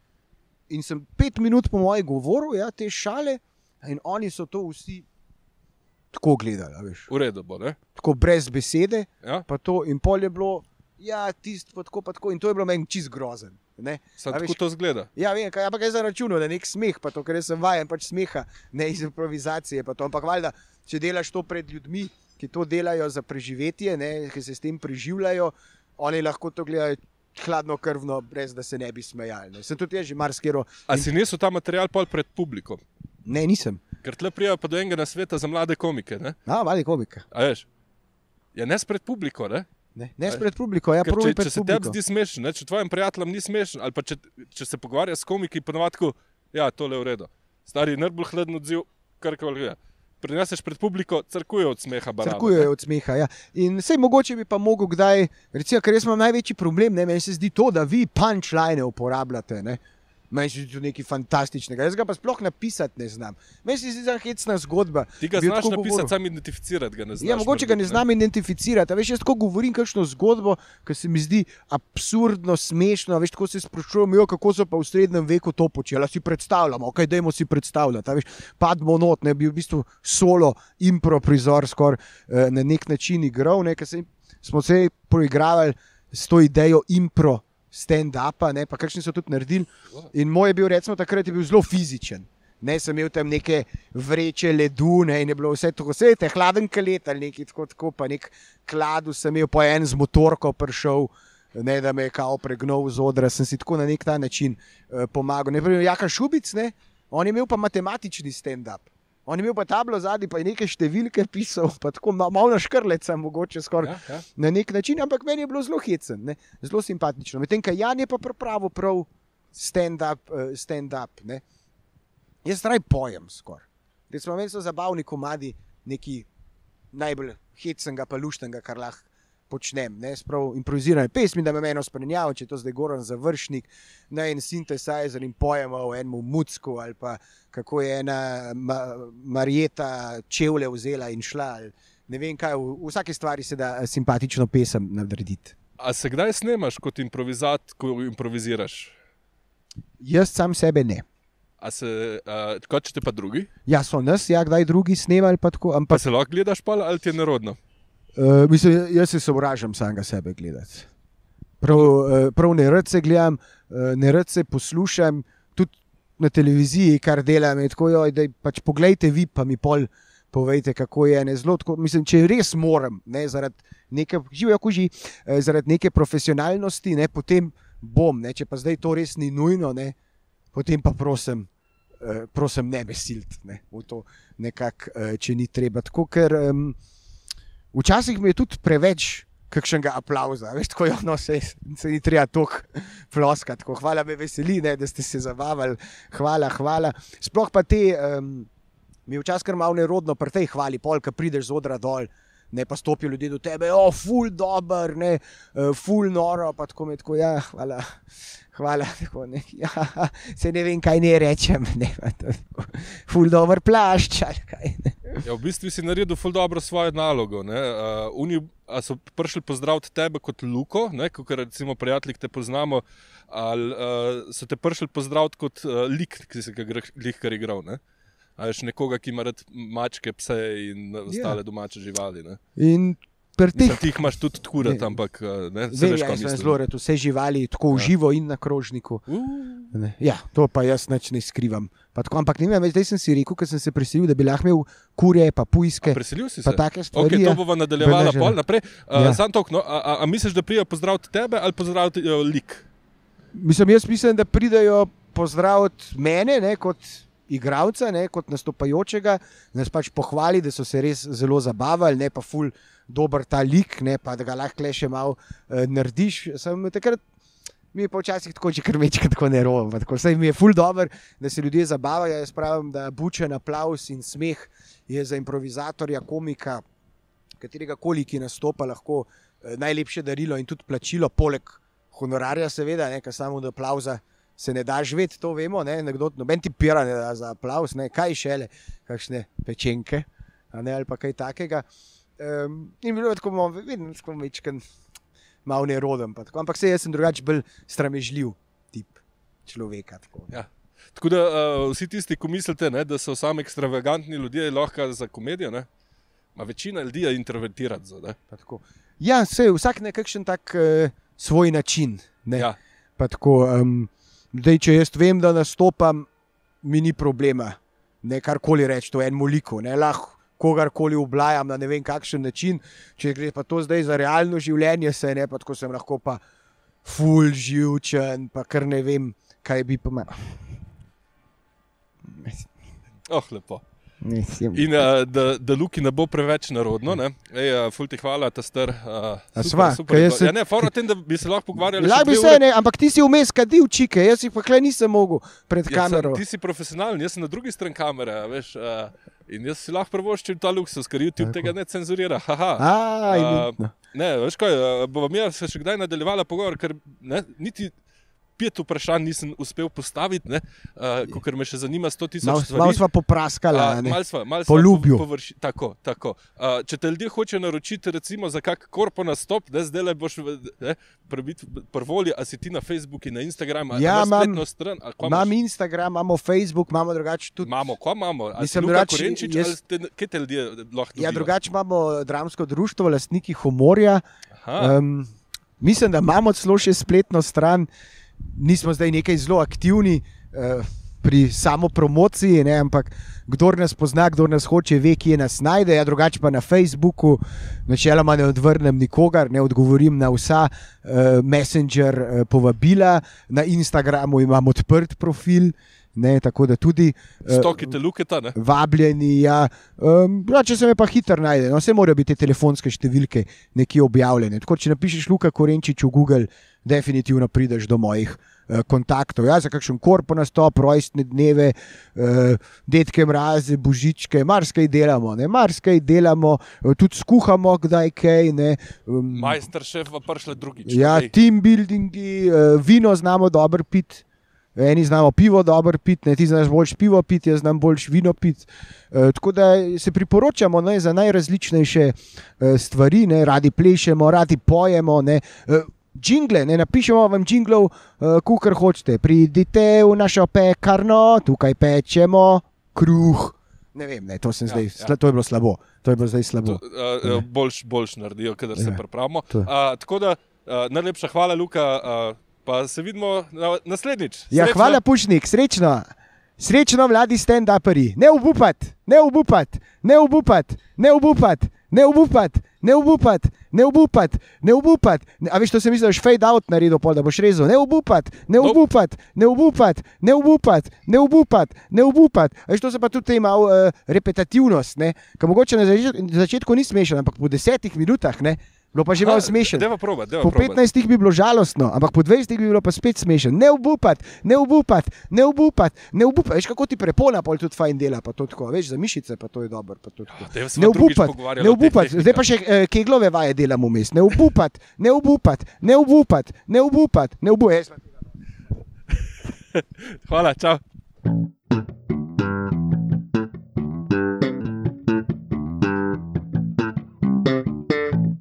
In sem pet minut po mojem govoru, ja, te šale, in oni so to vsi tako gledali, V redu bo, ne? tako brez besede. Ja? Pa to, in pol je bilo, ja, tisto, pa tako, pa tako. In to je bilo meni čist grozen. Ne? Sam A tako to zgleda. Ja, vem, kaj, ampak je za računo, da je nek smeh, pa to, ker jaz sem vajen pač smeha, ne iz improvizacije. Ampak valjda, če delaš to pred ljudmi, ki to delajo za preživetje, ne, ki se s tem preživljajo, oni lahko to gledajo hladno krvno, brez da se ne bi smejali. Ne. Sem tudi jaz že marsikero. A si nesel ta material pol pred publiko? Ne, nisem. Ker tle prijajo pa do enega sveta za mlade komike. Ne, A, mali komik. A veš? Ja, ne spred publiko. Ne? Ne, ne spred publiko, ja, prvi če, če se tebi zdi smešen, ne, če tvojim prijateljem ni smešen, ali pa če, če se pogovarjaš s komiki, ponovadi, ja, tole je v redu. Stari najbolj hladen odziv, kar koli je. Prineseš pred publiko, crkuje od smeha. baraba, ne. Crkujejo od smeha. Ja. In vse mogoče bi pa mogel kdaj, recimo, ker jaz imam največji problem, ne, meni se zdi to, da vi punčline uporabljate. Ne. Meni se to nekaj fantastičnega. Jaz ga pa sploh napisati ne znam. Meni se zdi to hecna zgodba. Ti ga znaš napisati, sam identificirati ga ne znaš. Ja, mogoče ga ne znam identificirati. a Veš, jaz tako govorim kakšno zgodbo, ki se mi zdi absurdno, smešno. a Veš, tako se sprašujem, jo, kako so pa v srednjem veku to počeli. A Si predstavljamo, kaj dajmo si predstavljati. Veš, padmo not, ne bi v bistvu solo improvizor skoraj eh, na nek način igral. Ne, ker smo se proigravali s to idejo impro. Stand-upa, ne, pa kakšni so tudi naredili. In moj je bil, recimo, takrat je bil zelo fizičen. Ne, sem imel tam neke vreče ledu, ne, in je bilo vse tako, vse te hladen kalet ali nekaj tako, tako pa nek kladu sem imel, po en z motorko prišel, ne, da me je kao pregnal z odra, sem si tako na nek ta način uh, pomagal. Ne, primer, Jaka Šubic, ne, on je imel pa matematični stand-up. On je imel pa tablo zadnji, pa je neke številke pisal, pa tako ma- malo na škrleca, mogoče skoraj Ja, ja. na nek način, ampak meni je bilo zelo hecen, ne, zelo simpatično. Medtem, ko Jan je pa pripravil prav stand-up. Stand -up, ne. Jaz raj pojem skoraj. Recimo, meni so zabavni komadi, neki najbolj hecnega, pa luštnega, kar lahko počnem. Ne, sprav improvizirane pesmi, da me eno spremljava, če je to zdaj Goran Završnik, na en sintetizer in pojemo o enem mucku, ali pa kako je ena ma, Marjeta čevlje vzela in šla. Ali, ne vem kaj, v, v vsaki stvari se da eh, simpatično pesem narediti. A se kdaj snemaš kot improvizat, ko improviziraš? Jaz sam sebe ne. A se, uh, kot če te pa drugi? Ja, so nas, ja, kdaj drugi snemali, pa tako, Pa ampak se lahko gledaš pa ali ti je nerodno? Uh, mislim, jaz se sovražim samega sebe gledati. Prav, uh, prav ne rad se gledam, uh, ne rad se poslušam, tudi na televiziji, kar delam. Tako, joj, daj, pač poglejte vi, pa mi pol povejte, kako je. Ne, zelo, tako, mislim, če res moram, ne, zaradi neke, živijo kuži, eh, zaradi neke profesionalnosti, ne, potem bom. Ne, če pa zdaj to res ni nujno, ne, potem pa prosim. eh, Prosim, ne me siliti ne, v to, nekak, eh, če ni treba. Tako, ker um, Včasih mi je tudi preveč kakšnega aplauza, veš, tako je ono, se, se ni treba toliko ploskati. Tako, hvala, me veseli, ne, da ste se zabavali, hvala, hvala. Sploh pa te, um, mi je včasih kar malo nerodno pri tej hvali, pol, ki prideš z odra dol. Ne pa stopijo ljudje do tebe, o, ful dobr, ne, uh, ful noro, pa tako je tako, ja, hvala, hvala, tako ne, ja, se ne vem, kaj ne rečem, ne, to, ful dober plašč, ali kaj ne. Ja, v bistvu si naredil ful dobro svojo nalogo. ne. Uh, oni so prišli pozdraviti tebe kot Luko, kot recimo prijatelji, ki te poznamo, ali uh, so te prišli pozdraviti kot uh, lik, ki si ga gre- glih kar igral. Ne? A veš nekoga, ki ima rad mačke, pse in Ja. ostale domače živali. Ne? In pri teh Mislim, ti jih imaš tudi kurat, ampak uh, ne, Vem, veš, ja, kaj sem zelo rad vse živali, tako Ja. živo in na krožniku. Uh. Ja, to pa jaz nič ne skrivam. Pa Tako, ampak ne vem, zdaj sem si rekel, ker sem se preselil, da bi lahko imel kurje, pa pujske, preselil si se. take stvari. Okay, ja. to bomo nadaljevala Beleženo. pol naprej. Uh, Ja. Sam tok, no, a, a, a misliš, da prijo pozdraviti tebe ali pozdraviti uh, lik? Mislim, jaz mislim, da pridejo pozdraviti mene ne, kot igralca, ne, kot nastopajočega, nas pač pohvali, da so se res zelo zabavali, ne pa ful dober ta lik, ne pa da ga lahko le še malo uh, narediš. Sem takrat. Mi je pa včasih tako, že kar večkrat tako nerovo. Vse mi je ful dobro, da se ljudje zabavajo. Jaz pravim, da bučen aplaus in smeh je za improvizatorja, komika, katerega koli, ki nastopa, lahko eh, najlepše darilo in tudi plačilo, poleg honorarja, seveda, ne, ker samo od aplauza se ne da živeti, to vemo. Ne, nekdo, noben ti pira ne za aplaus, ne, kaj šele, kakšne pečenke ne, ali pa kaj takega. Um, in bilo je tako, vedno tako večkrat malo neroden, tako, ampak se jaz sem drugače bolj stramežljiv tip človeka. Tako. Ja. Tako da uh, vsi tisti, ki mislite, ne, da so sami ekstravagantni ljudje, lahko za komedijo, ne? Ma večina ljudi je ne. Tako. Ja, se vsak na kakšen tak uh, svoj način. Ne, ja. Pa tako, um, dej, če jaz vem, da nastopam, mi ni problema. Ne karkoli reči, to je eno liko. Ne, lahko kogarkoli oblajam na ne vem kakšen način. Če gre pa to zdaj za realno življenje, se ne, pa tako sem lahko pa ful živčen, pa kar ne vem, kaj bi pa. Ma... Oh, lepo. Mislim. In uh, da, da Luki ne bo preveč narodno, ne? Ej, uh, ful ti hvala, ta star. Uh, super, super jaz Ja, ne, fora tem, da bi se lahko pogovarjali. Lahko bi se, uri. ne, ampak ti si vmes kadil čike, jaz si pa kle nisem mogel pred Ja, kamero. sem, ti si profesionalen, jaz sem na drugi strani kamere. a Veš, uh, in jaz si lahko prvoščim ta luksus, ker YouTube tega ne cenzurira. Haha. A, imenitno. ne, veš kaj, uh, bova mi se še kdaj nadaljevala pogovor, ker ne, niti pet vprašanj nisem uspel postaviti, uh, ker me še zanima 100 tisoč Malo stvari. malo sva popraskala. a ne. Mal sva, mal Po Tako, tako. Uh, če te ljudje hočejo naročiti, recimo za kak korpo nastop, da zdaj le boš ne, prebit prvoli, a si ti na Facebooku in na Instagramu, Ja, imam- stran, ali Imam? Instagram, imamo Facebook, imamo drugače tudi. Imamo, ko imamo. A si Mislim, Luka drugače, Korenčič, jaz- ali ste, kaj te ljudje lahko Ja, dobijo? drugače imamo dramsko društvo, lastniki humorja. Aha, Um, mislim, da imamo celo še spletno stran, nismo zdaj nekaj zelo aktivni uh, pri samopromociji, ne, ampak kdo nas pozna, kdo nas hoče, ve, kje nas najde. Ja, drugače pa na Facebooku, načeloma ne odvrnem nikogar, ne odgovorim na vsa uh, Messenger uh, povabila, na Instagramu imam odprt profil. Ne, tako da tudi uh, stokite luketa, ne? vabljeni. Ja. Um, ja, če se me pa hitro najde, no, vse morajo biti te telefonske številke nekje objavljene. Tako, če napišeš Luka Korenčič v Google, definitivno prideš do mojih uh, kontaktov. Ja, za kakšen korpo nastop, rojstne dneve, uh, detke mraze, božičke, marsikaj delamo, ne, marsikaj delamo, tudi skuhamo, kdaj kaj. Ne, um, Majster šef pa prišle drugič. Ja, team buildingi, uh, vino znamo dobro piti. Eni znamo pivo dobro piti, ne, ti znaš boljš pivo piti, jaz znam boljš vino piti. E, tako da se priporočamo ne, za najrazličnejše e, stvari, ne, radi plešemo, radi pojemo. Ne, e, Jingle, ne napišemo vam jinglov, uh, kar hočete. Pridite v našo pekarno, tukaj pečemo kruh. Ne vem, ne, to, Ja, zdaj, ja. to je bilo slabo. To je bilo zdaj To, slabo. uh, boljš, boljš naredijo, kadar se Ja, pripravimo. to. Uh, tako da uh, najlepša hvala, Luka. Uh, pa se vidimo na, naslednjič. Ja, Srečno. hvala, Pušnik, srečno. Srečno, mladi stand-uperi. Ne obupati, ne obupati, ne obupati, ne obupati, ne obupati, ne obupati, ne obupati, ne obupati. A veš, to se misliš, fade out naredil, pol, da boš rezal. Ne obupati, ne Nope. obupati, ne obupati, ne obupati, ne obupati, ne obupati. A veš, to se pa tudi ima uh, repetitivnost? Ker mogoče na začetku ni smešen, ampak po desetih minutah, ne? Bilo pa že malo deva Po proba. 15 bi bilo žalostno, ampak po 20 bi bilo pa spet smešno. Ne obupati, ne obupati, ne obupati, ne obupati. Veš, kako ti prepona pol tudi fajn dela, pa to tako. Veš, za mišice pa to je dobro. to tako. Se Ne obupati, ne obupati. Zdaj pa še eh, keglove vaje delamo vmes. Ne obupati, ne obupati, ne obupati, ne obupati, ne obupati. Hvala, čau.